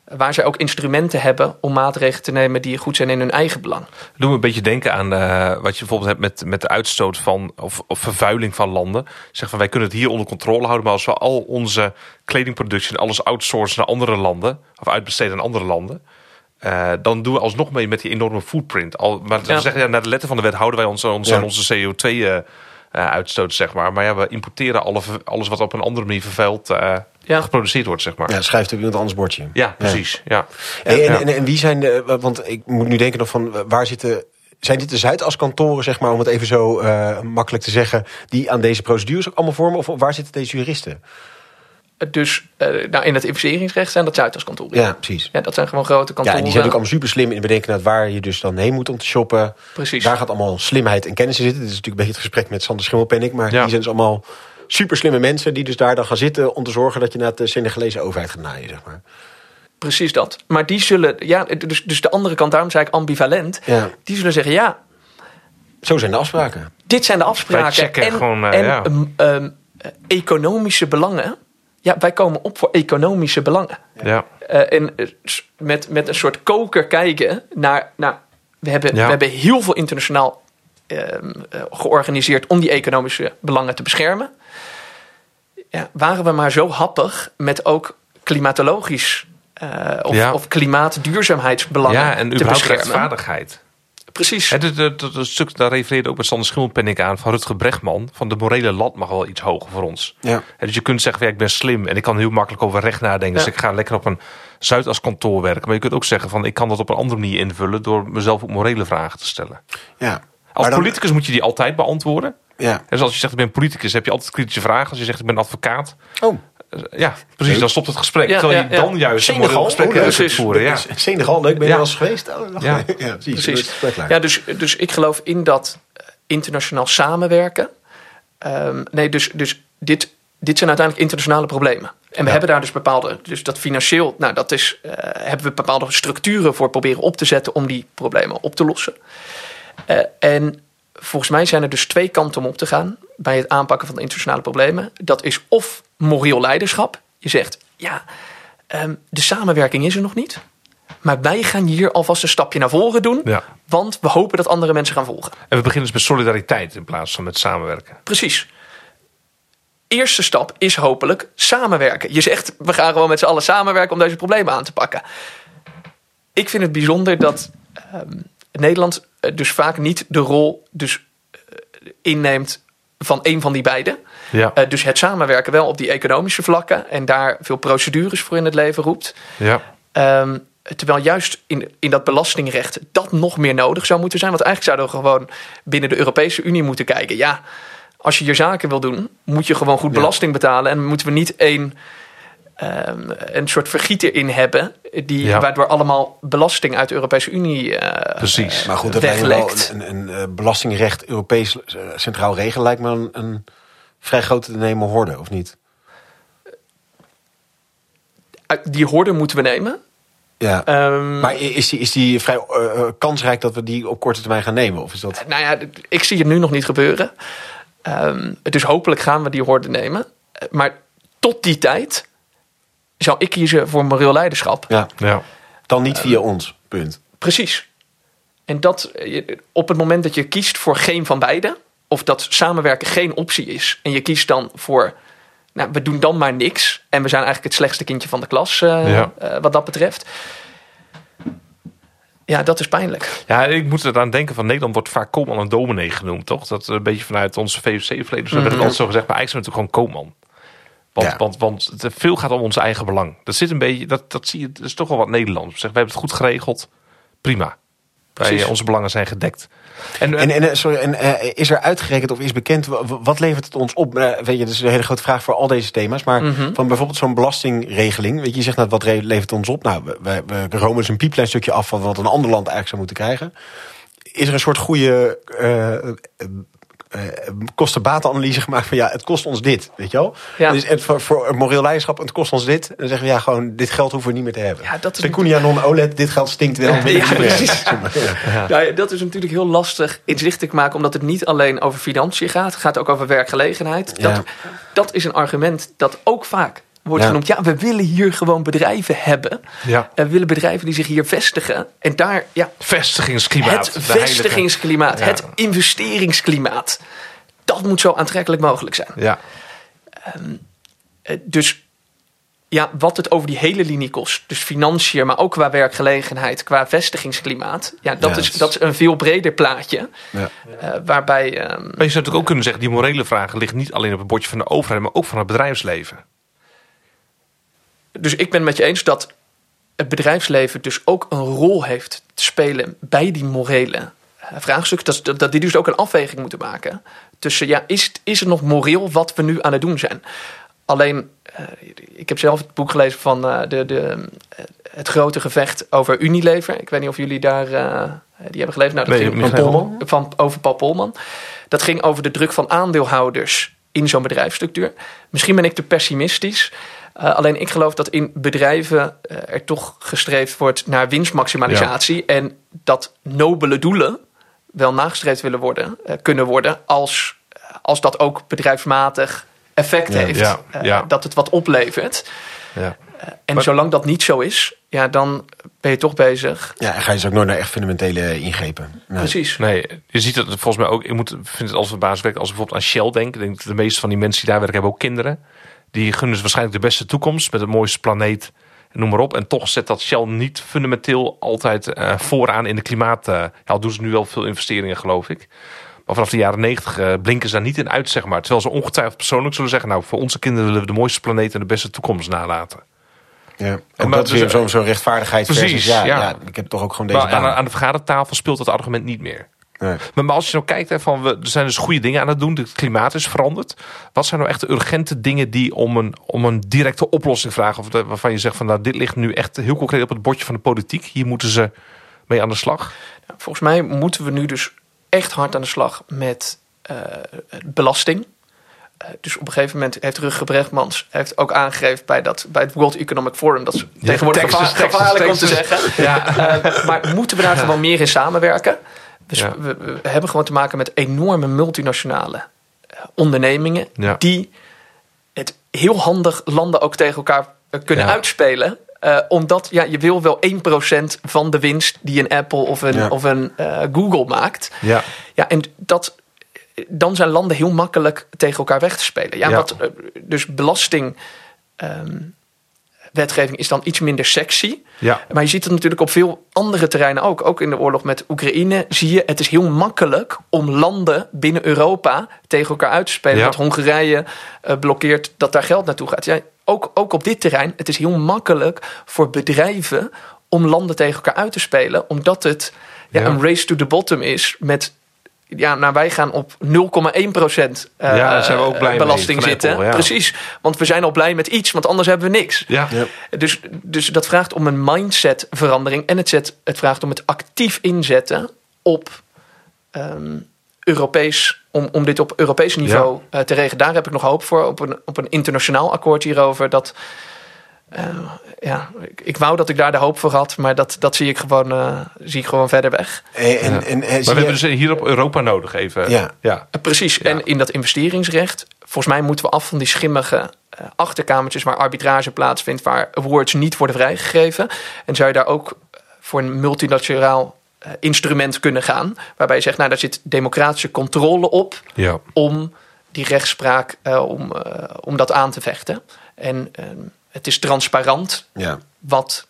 waar zij ook instrumenten hebben om maatregelen te nemen die goed zijn in hun eigen belang. Doe me een beetje denken aan uh, wat je bijvoorbeeld hebt met, met de uitstoot van of, of vervuiling van landen. Zeg van wij kunnen het hier onder controle houden, maar als we al onze kledingproductie en alles outsourcen naar andere landen of uitbesteden aan andere landen. Uh, dan doen we alsnog mee met die enorme footprint. Al, maar ja. we zeggen, ja, naar de letter van de wet houden wij ons, ons ja. aan onze CO2 uh, uitstoot, zeg maar. Maar ja, we importeren alle, alles wat op een andere manier vervuild uh, ja. geproduceerd wordt, zeg maar. Ja, schrijft op iemand anders bordje. Ja, precies. Ja. En, en, en, en, wie zijn de, want ik moet nu denken nog van, waar zitten, zijn dit de Zuidaskantoren, zeg maar, om het even zo uh, makkelijk te zeggen, die aan deze procedures ook allemaal vormen? Of waar zitten deze juristen? Dus uh, nou, in het investeringsrecht zijn dat Zuidaskantoren. Ja, precies. Ja, dat zijn gewoon grote kantoren. Ja, die zijn ook allemaal super slim in bedenken naar waar je dus dan heen moet om te shoppen. Precies. Daar gaat allemaal slimheid en kennis in zitten. Dit is natuurlijk een beetje het gesprek met Sander Schimmelpennik. Maar ja. die zijn dus allemaal super slimme mensen die dus daar dan gaan zitten om te zorgen dat je naar de Senegalese overheid gaat naaien, zeg maar. Precies dat. Maar die zullen, ja, dus, dus de andere kant, daarom zei ik ambivalent. Ja. Die zullen zeggen, ja. Zo zijn de afspraken. Dit zijn de afspraken. en gewoon, uh, en ja. um, um, economische belangen. Ja, wij komen op voor economische belangen. Ja. Uh, en met, met een soort koker kijken naar. naar we, hebben, ja. we hebben heel veel internationaal uh, georganiseerd om die economische belangen te beschermen. Ja, waren we maar zo happig met ook klimatologisch uh, of, Ja. of klimaatduurzaamheidsbelangen ja, en te beschermen. rechtvaardigheid. Precies. Hè, dat, dat, dat, dat stuk, daar refereerde ook met Sander aan van Rutger Brechtman. Van de morele lat mag wel iets hoger voor ons. Ja. Dus je kunt zeggen, ja, ik ben slim en ik kan heel makkelijk over recht nadenken. Ja. Dus ik ga lekker op een Zuidas kantoor werken. Maar je kunt ook zeggen van ik kan dat op een andere manier invullen door mezelf ook morele vragen te stellen. Ja. Als dan- politicus moet je die altijd beantwoorden. Ja. Dus als je zegt ik ben politicus, heb je altijd kritische vragen. Als je zegt ik ben advocaat, Oh, ja, precies, dan stopt het gesprek. Ja, Terwijl ja, je ja. dan juist een moreel gesprek Oh, kunt voeren. Ja. Senegal, leuk. Ben je Ja. wel eens geweest? Oh, Ja. ja, precies. Ja, dus, dus ik geloof in dat eh, internationaal samenwerken. Ehm, nee, dus, dus dit, dit zijn uiteindelijk internationale problemen. En we Ja. hebben daar dus bepaalde, dus dat financieel, nou dat is, eh, hebben we bepaalde structuren voor proberen op te zetten om die problemen op te lossen. Eh, en volgens mij zijn er dus twee kanten om op te gaan bij het aanpakken van de internationale problemen. Dat is of moreel leiderschap. Je zegt, ja, ehm, de samenwerking is er nog niet. Maar wij gaan hier alvast een stapje naar voren doen. Ja. Want we hopen dat andere mensen gaan volgen. En we beginnen dus met solidariteit in plaats van met samenwerken. Precies. Eerste stap is hopelijk samenwerken. Je zegt, we gaan gewoon met z'n allen samenwerken om deze problemen aan te pakken. Ik vind het bijzonder dat ehm, Nederland eh, dus vaak niet de rol dus, eh, inneemt van een van die beiden. Ja. Eh, dus het samenwerken wel op die economische vlakken en daar veel procedures voor in het leven roept. ja. Ehm, terwijl juist in, in dat belastingrecht dat nog meer nodig zou moeten zijn. Want eigenlijk zouden we gewoon binnen de Europese Unie moeten kijken. Ja, als je je zaken wil doen, moet je gewoon goed Ja. belasting betalen. En moeten we niet een, ehm, een soort vergieter in hebben. Die, Ja. Waardoor allemaal belasting uit de Europese Unie eh, Precies. Maar goed, dat lijkt me wel een, een, een eh, belastingrecht Europees eh, centraal regelen lijkt me een, een vrij grote te nemen horde, of niet? Uit Die horde moeten we nemen. Ja. Ehm, maar is die, is die vrij eh, eh, kansrijk dat we die op korte termijn gaan nemen? Of is dat... Nou ja, ik zie het nu nog niet gebeuren. Ehm, dus hopelijk gaan we die horde nemen. Eh, Maar tot die tijd zou ik kiezen voor moreel leiderschap. Ja, Ja. dan niet via ons, punt. Precies. En dat eh, op het moment dat je kiest voor geen van beide, of dat samenwerken geen optie is, en je kiest dan voor, nou, we doen dan maar niks, en we zijn eigenlijk het slechtste kindje van de klas eh, Ja. eh, wat dat betreft. Ja, dat is pijnlijk. Ja, ik moet eraan denken van Nederland wordt vaak Koopman en dominee genoemd, toch? Dat een beetje vanuit onze VOC-verleden. Dus mm werd het altijd zo gezegd, maar eigenlijk zijn we natuurlijk gewoon Koopman. Want, Ja. want, want het veel gaat om ons eigen belang. Dat zit een beetje, dat, dat zie je, dat is toch wel wat Nederlands. Zeg, we hebben het goed geregeld, prima. Wij, eh, onze belangen zijn gedekt. En, En, en, eh, sorry, en eh, is er uitgerekend of is bekend, wa- wa- wat levert het ons op? Eh, weet je, dat is een hele grote vraag voor al deze thema's. Maar Mhm. van bijvoorbeeld zo'n belastingregeling. Weet je, je zegt nou, wat levert het ons op? Nou, we, we, we romen dus een piepklein stukje af van wat een ander land eigenlijk zou moeten krijgen. Is er een soort goede eh, eh, kosten-batenanalyse gemaakt van ja, het kost ons dit, weet je wel? Ja. Dus het, voor, voor moreel leiderschap, het kost ons dit. En dan zeggen we ja, gewoon dit geld hoeven we niet meer te hebben. Ja, dat is Pecunia non OLED, dit geld stinkt wel. Ja, precies. Ja. Nou ja, dat is natuurlijk heel lastig inzichtelijk te maken, omdat het niet alleen over financiën gaat. Het gaat ook over werkgelegenheid. Dat, Ja. dat is een argument dat ook vaak wordt Ja. genoemd. Ja, we willen hier gewoon bedrijven hebben. Ja. En we willen bedrijven die zich hier vestigen. En daar, ja, Vestigingsklimaat. het vestigingsklimaat, Ja. het investeringsklimaat. Dat moet zo aantrekkelijk mogelijk zijn. Ja. Eh, Dus ja, wat het over die hele linie kost. Dus financiën, maar ook qua werkgelegenheid, qua vestigingsklimaat. Ja, dat, Ja, is, dat is een veel breder plaatje. Ja. eh, waarbij. ehm, Maar je zou natuurlijk ook kunnen zeggen, die morele vragen liggen niet alleen op het bordje van de overheid, maar ook van het bedrijfsleven. Dus ik ben het met je eens dat het bedrijfsleven dus ook een rol heeft te spelen bij die morele eh, vraagstukken. Dat, dat, dat die dus ook een afweging moeten maken. Tussen, ja, is, het- is het nog moreel wat we nu aan het doen zijn? Alleen, eh, ik heb zelf het boek gelezen van eh, de, de, het grote gevecht over Unilever. Ik weet niet of jullie daar, eh, die hebben gelezen. Nou, dat Nee, ging Van Polman? van, over Paul Polman. Dat ging over de druk van aandeelhouders in zo'n bedrijfsstructuur. Misschien ben ik te pessimistisch. Uh, alleen ik geloof dat in bedrijven uh, er toch gestreefd wordt naar winstmaximalisatie. Ja. En dat nobele doelen wel nagestreefd willen worden, uh, kunnen worden als, als dat ook bedrijfsmatig effect ja, heeft. Ja, ja. Dat het wat oplevert. Ja. en Maar- zolang dat niet zo is, ja, dan ben je toch bezig. Ja, en ga je dus ook nooit naar echt fundamentele ingrepen. Nee. Precies. Nee, je ziet het volgens mij ook. Ik moet, vind het als verbazingwekkend als ik bijvoorbeeld aan Shell denk. Ik denk dat de meeste van die mensen die daar werken hebben ook kinderen. Die gunnen ze waarschijnlijk de beste toekomst met het mooiste planeet. Noem maar op. En toch zet dat Shell niet fundamenteel altijd eh, vooraan in de klimaat. ja, al doen ze nu wel veel investeringen, geloof ik. Maar vanaf de jaren negentig uh, blinken ze daar niet in uit, zeg maar. Terwijl ze ongetwijfeld persoonlijk zullen zeggen... nou, voor onze kinderen willen we de mooiste planeet en de beste toekomst nalaten. Ja, en dat is dus- weer zo'n zo rechtvaardigheid Precies, ja, ja. ja. ik heb toch ook gewoon deze Maar aan, aan de vergadertafel speelt dat argument niet meer. Nee. Maar als je nou kijkt, hè, van we, er zijn dus goede dingen aan het doen. Het klimaat is veranderd. Wat zijn nou echt de urgente dingen die om een, om een directe oplossing vragen? Of de- waarvan je zegt van nou, dit ligt nu echt heel concreet op het bordje van de politiek. Hier moeten ze mee aan de slag. Volgens mij moeten we nu dus echt hard aan de slag met uh, belasting. Uh, dus op een gegeven moment heeft Rutger Brechtmans heeft ook aangegeven bij, dat, bij het World Economic Forum dat is ja, tegenwoordig Texas, gevaar, Texas, gevaarlijk Texas. om te zeggen. Ja. Uh, maar moeten we daar gewoon meer in samenwerken? Dus Ja. we, we hebben gewoon te maken met enorme multinationale uh, ondernemingen Ja. die het heel handig landen ook tegen elkaar uh, kunnen Ja. uitspelen. Uh, omdat ja, je wil wel 1% van de winst die een Apple of een, of een uh, Google maakt. Ja. Ja, en dat, dan zijn landen heel makkelijk tegen elkaar weg te spelen. Ja. Wat, dus belasting. Um, wetgeving is dan iets minder sexy. Ja. Maar je ziet het natuurlijk op veel andere terreinen ook. Ook in de oorlog met Oekraïne zie je... het is heel makkelijk om landen binnen Europa tegen elkaar uit te spelen. Ja. Dat Hongarije uh, blokkeert dat daar geld naartoe gaat. Ja, ook, ook op dit terrein, het is heel makkelijk voor bedrijven... om landen tegen elkaar uit te spelen. Omdat het ja, Ja. een race to the bottom is met... Ja, nou, wij gaan op 0,1% uh, Ja, daar zijn we ook blij mee belasting zitten. Apple, ja. Precies, want we zijn al blij met iets, want anders hebben we niks. Ja. Dus, dus dat vraagt om een mindsetverandering. En het, zet, het vraagt om het actief inzetten op ehm, Europees. Om, om dit op Europees niveau uh, te regelen. Daar heb ik nog hoop voor. Op een, op een internationaal akkoord hierover. Dat, uh, ja, ik, ik, wou dat ik daar de hoop voor had. Maar dat, dat zie, ik gewoon, uh, zie ik gewoon verder weg. En, en, Ja. en, Maar we hebben dus hier op Europa nodig even. Ja. ja. Uh, precies. Ja. En in dat investeringsrecht. Volgens mij moeten we af van die schimmige uh, achterkamertjes waar arbitrage plaatsvindt. Waar awards niet worden vrijgegeven. En zou je daar ook voor een multilateraal uh, instrument kunnen gaan. Waarbij je zegt, nou daar zit democratische controle op. Ja. Om die rechtspraak, uh, om, uh, om dat aan te vechten. En uh, het is transparant Ja. wat,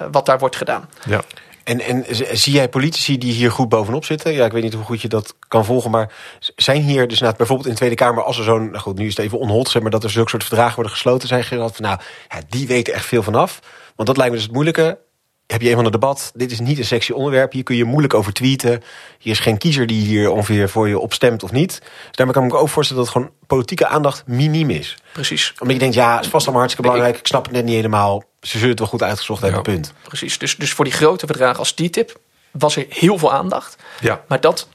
uh, wat daar wordt gedaan. ja. En, en zie jij politici die hier goed bovenop zitten? Ja, ik weet niet hoe goed je dat kan volgen, maar zijn hier dus nou, bijvoorbeeld in de Tweede Kamer, als er zo'n, nou goed, nu is het even onhold, zeg maar dat er zulke soort verdragen worden gesloten, zijn gerad van, nou, ja, die weten echt veel vanaf. Want dat lijkt me dus het moeilijke. Heb je een van de debat? Dit is niet een sexy onderwerp. Hier kun je moeilijk over tweeten. Hier is geen kiezer die hier ongeveer voor je opstemt of niet. Dus daarmee kan ik me ook voorstellen dat gewoon politieke aandacht miniem is. Precies. Omdat je denkt, ja, is vast allemaal hartstikke belangrijk. Ik snap het net niet helemaal. Ze zullen het wel goed uitgezocht hebben, Ja. punt. Precies. Dus, dus voor die grote verdragen als TTIP was er heel veel aandacht. Ja. Maar dat,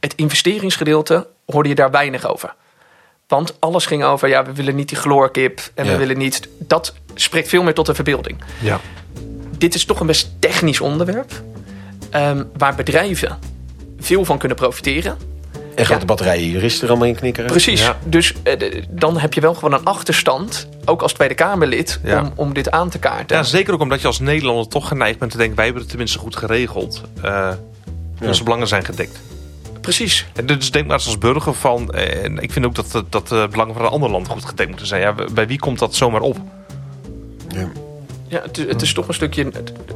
het investeringsgedeelte, hoorde je daar weinig over. Want alles ging over, ja, we willen niet die chloorkip en Ja. we willen niet... Dat spreekt veel meer tot de verbeelding. Ja. Dit is toch een best technisch onderwerp. ehm, waar bedrijven veel van kunnen profiteren. En grote batterijen juristen er allemaal in knikkeren. Precies. Ja. Dus eh, dan heb je wel gewoon een achterstand, ook als Tweede Kamerlid, Ja. om, om dit aan te kaarten. Ja, zeker ook omdat je als Nederlander toch geneigd bent te denken... wij hebben het tenminste goed geregeld. Eh, Onze belangen zijn gedekt. Precies. En dus denk maar eens als burger van... eh, En ik vind ook dat, de- dat de belangen van een ander land goed gedekt moeten zijn. Ja, bij wie komt dat zomaar op? Ja. Ja, het, is- het is toch een stukje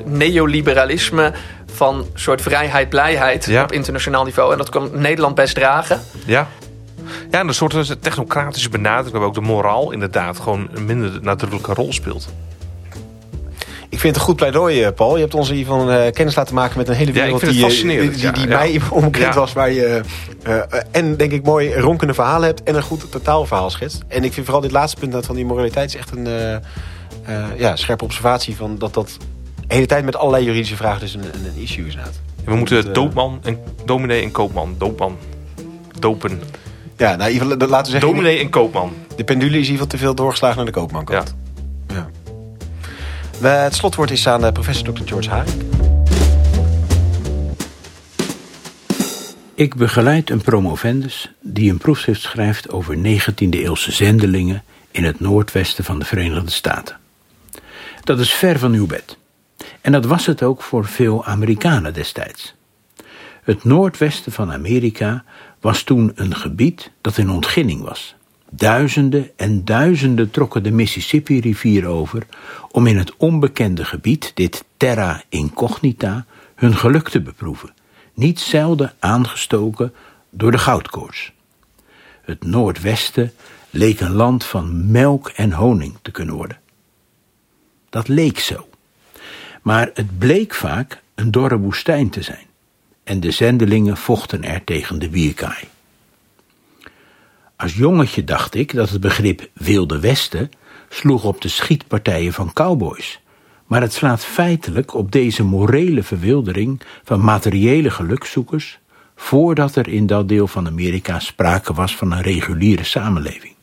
neoliberalisme van soort vrijheid, blijheid Ja. op internationaal niveau. En dat kan Nederland best dragen. Ja. Ja, en een soort technocratische benadering... waarbij ook de moraal inderdaad gewoon een minder nadrukkelijke rol speelt. Ik vind het een goed pleidooi, eh, Paul. Je hebt ons hiervan eh kennis laten maken met een hele wereld die, eh, die, ja, die ja. mij onbekend Ja. was. Waar je eh, eh, en denk ik mooi ronkende verhalen hebt en een goed totaalverhaal schetst. En ik vind vooral dit laatste punt dat van die moraliteit is echt een eh, eh, ja, scherpe observatie van dat dat de hele tijd met allerlei juridische vragen dus een, een, een issue is inderdaad. We moeten eh, doopman en dominee en koopman. Doopman. Dopen. Ja, nou, ieder laten we zeggen, Dominee en koopman. de pendule is in te veel doorgeslagen naar de koopmankant. Ja. We- het slotwoord is aan eh, professor Dr. George Haring. Ik begeleid een promovendus die een proefschrift schrijft over 19e-eeuwse zendelingen in het noordwesten van de Verenigde Staten. Dat is ver van uw bed. En dat was het ook voor veel Amerikanen destijds. Het noordwesten van Amerika was toen een gebied dat in ontginning was. Duizenden en duizenden trokken de Mississippi-rivier over om in het onbekende gebied, dit terra incognita, hun geluk te beproeven, niet zelden aangestoken door de goudkoorts. Het Noordwesten leek een land van melk en honing te kunnen worden. Dat leek zo. Maar het bleek vaak een dorre woestijn te zijn. En de zendelingen vochten er tegen de bierkaai. Als jongetje dacht ik dat het begrip Wilde Westen sloeg op de schietpartijen van cowboys. Maar het slaat feitelijk op deze morele verwildering van materiële gelukzoekers voordat er in dat deel van Amerika sprake was van een reguliere samenleving.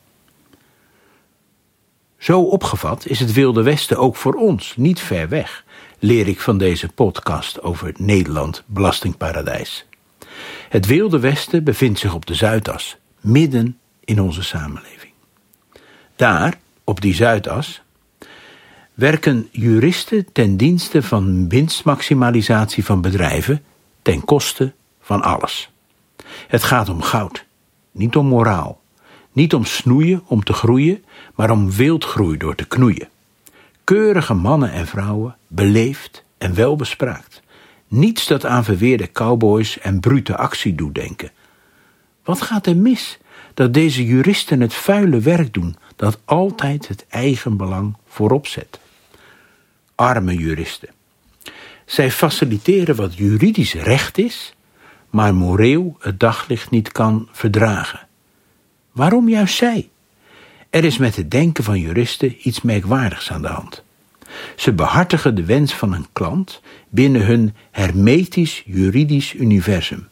Zo opgevat is het Wilde Westen ook voor ons niet ver weg, leer ik van deze podcast over Nederland belastingparadijs. Het Wilde Westen bevindt zich op de Zuidas, midden in onze samenleving. Daar, op die Zuidas, werken juristen ten dienste van winstmaximalisatie van bedrijven ten koste van alles. Het gaat om goud, niet om moraal. Niet om snoeien om te groeien, maar om wildgroei door te knoeien. Keurige mannen en vrouwen, beleefd en welbespraakt. Niets dat aan verweerde cowboys en brute actie doet denken. Wat gaat er mis dat deze juristen het vuile werk doen dat altijd het eigen belang voorop zet? Arme juristen. Zij faciliteren wat juridisch recht is, maar moreel het daglicht niet kan verdragen. Waarom juist zij? Er is met het denken van juristen iets merkwaardigs aan de hand. Ze behartigen de wens van een klant binnen hun hermetisch juridisch universum.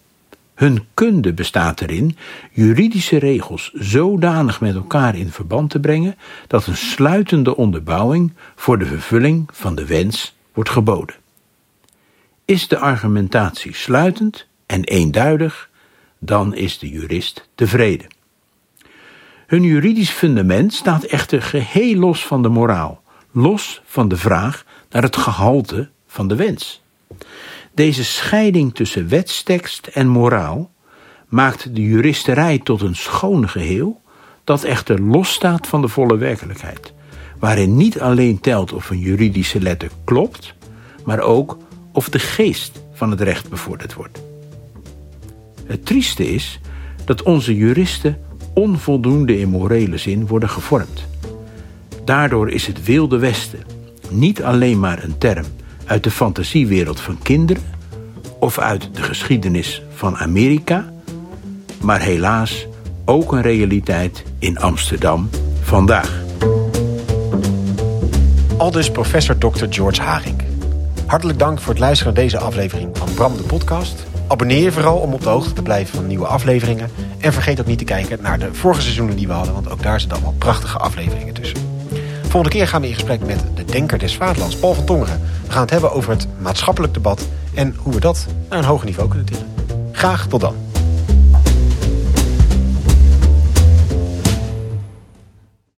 Hun kunde bestaat erin juridische regels zodanig met elkaar in verband te brengen dat een sluitende onderbouwing voor de vervulling van de wens wordt geboden. Is de argumentatie sluitend en eenduidig, dan is de jurist tevreden. Hun juridisch fundament staat echter geheel los van de moraal, los van de vraag naar het gehalte van de wens. Deze scheiding tussen wetstekst en moraal maakt de juristerij tot een schoon geheel dat echter losstaat van de volle werkelijkheid, waarin niet alleen telt of een juridische letter klopt, maar ook of de geest van het recht bevorderd wordt. Het trieste is dat onze juristen onvoldoende in morele zin worden gevormd. Daardoor is het Wilde Westen niet alleen maar een term uit de fantasiewereld van kinderen of uit de geschiedenis van Amerika, maar helaas ook een realiteit in Amsterdam vandaag. Aldus professor Dr. George Haring. Hartelijk dank voor het luisteren naar deze aflevering van Bram de podcast. Abonneer je vooral om op de hoogte te blijven van nieuwe afleveringen. En vergeet ook niet te kijken naar de vorige seizoenen die we hadden, want ook daar zitten allemaal prachtige afleveringen tussen. Volgende keer gaan we in gesprek met de denker des vaderlands, Paul van Tongeren. We gaan het hebben over het maatschappelijk debat en hoe we dat naar een hoger niveau kunnen tillen. Graag tot dan.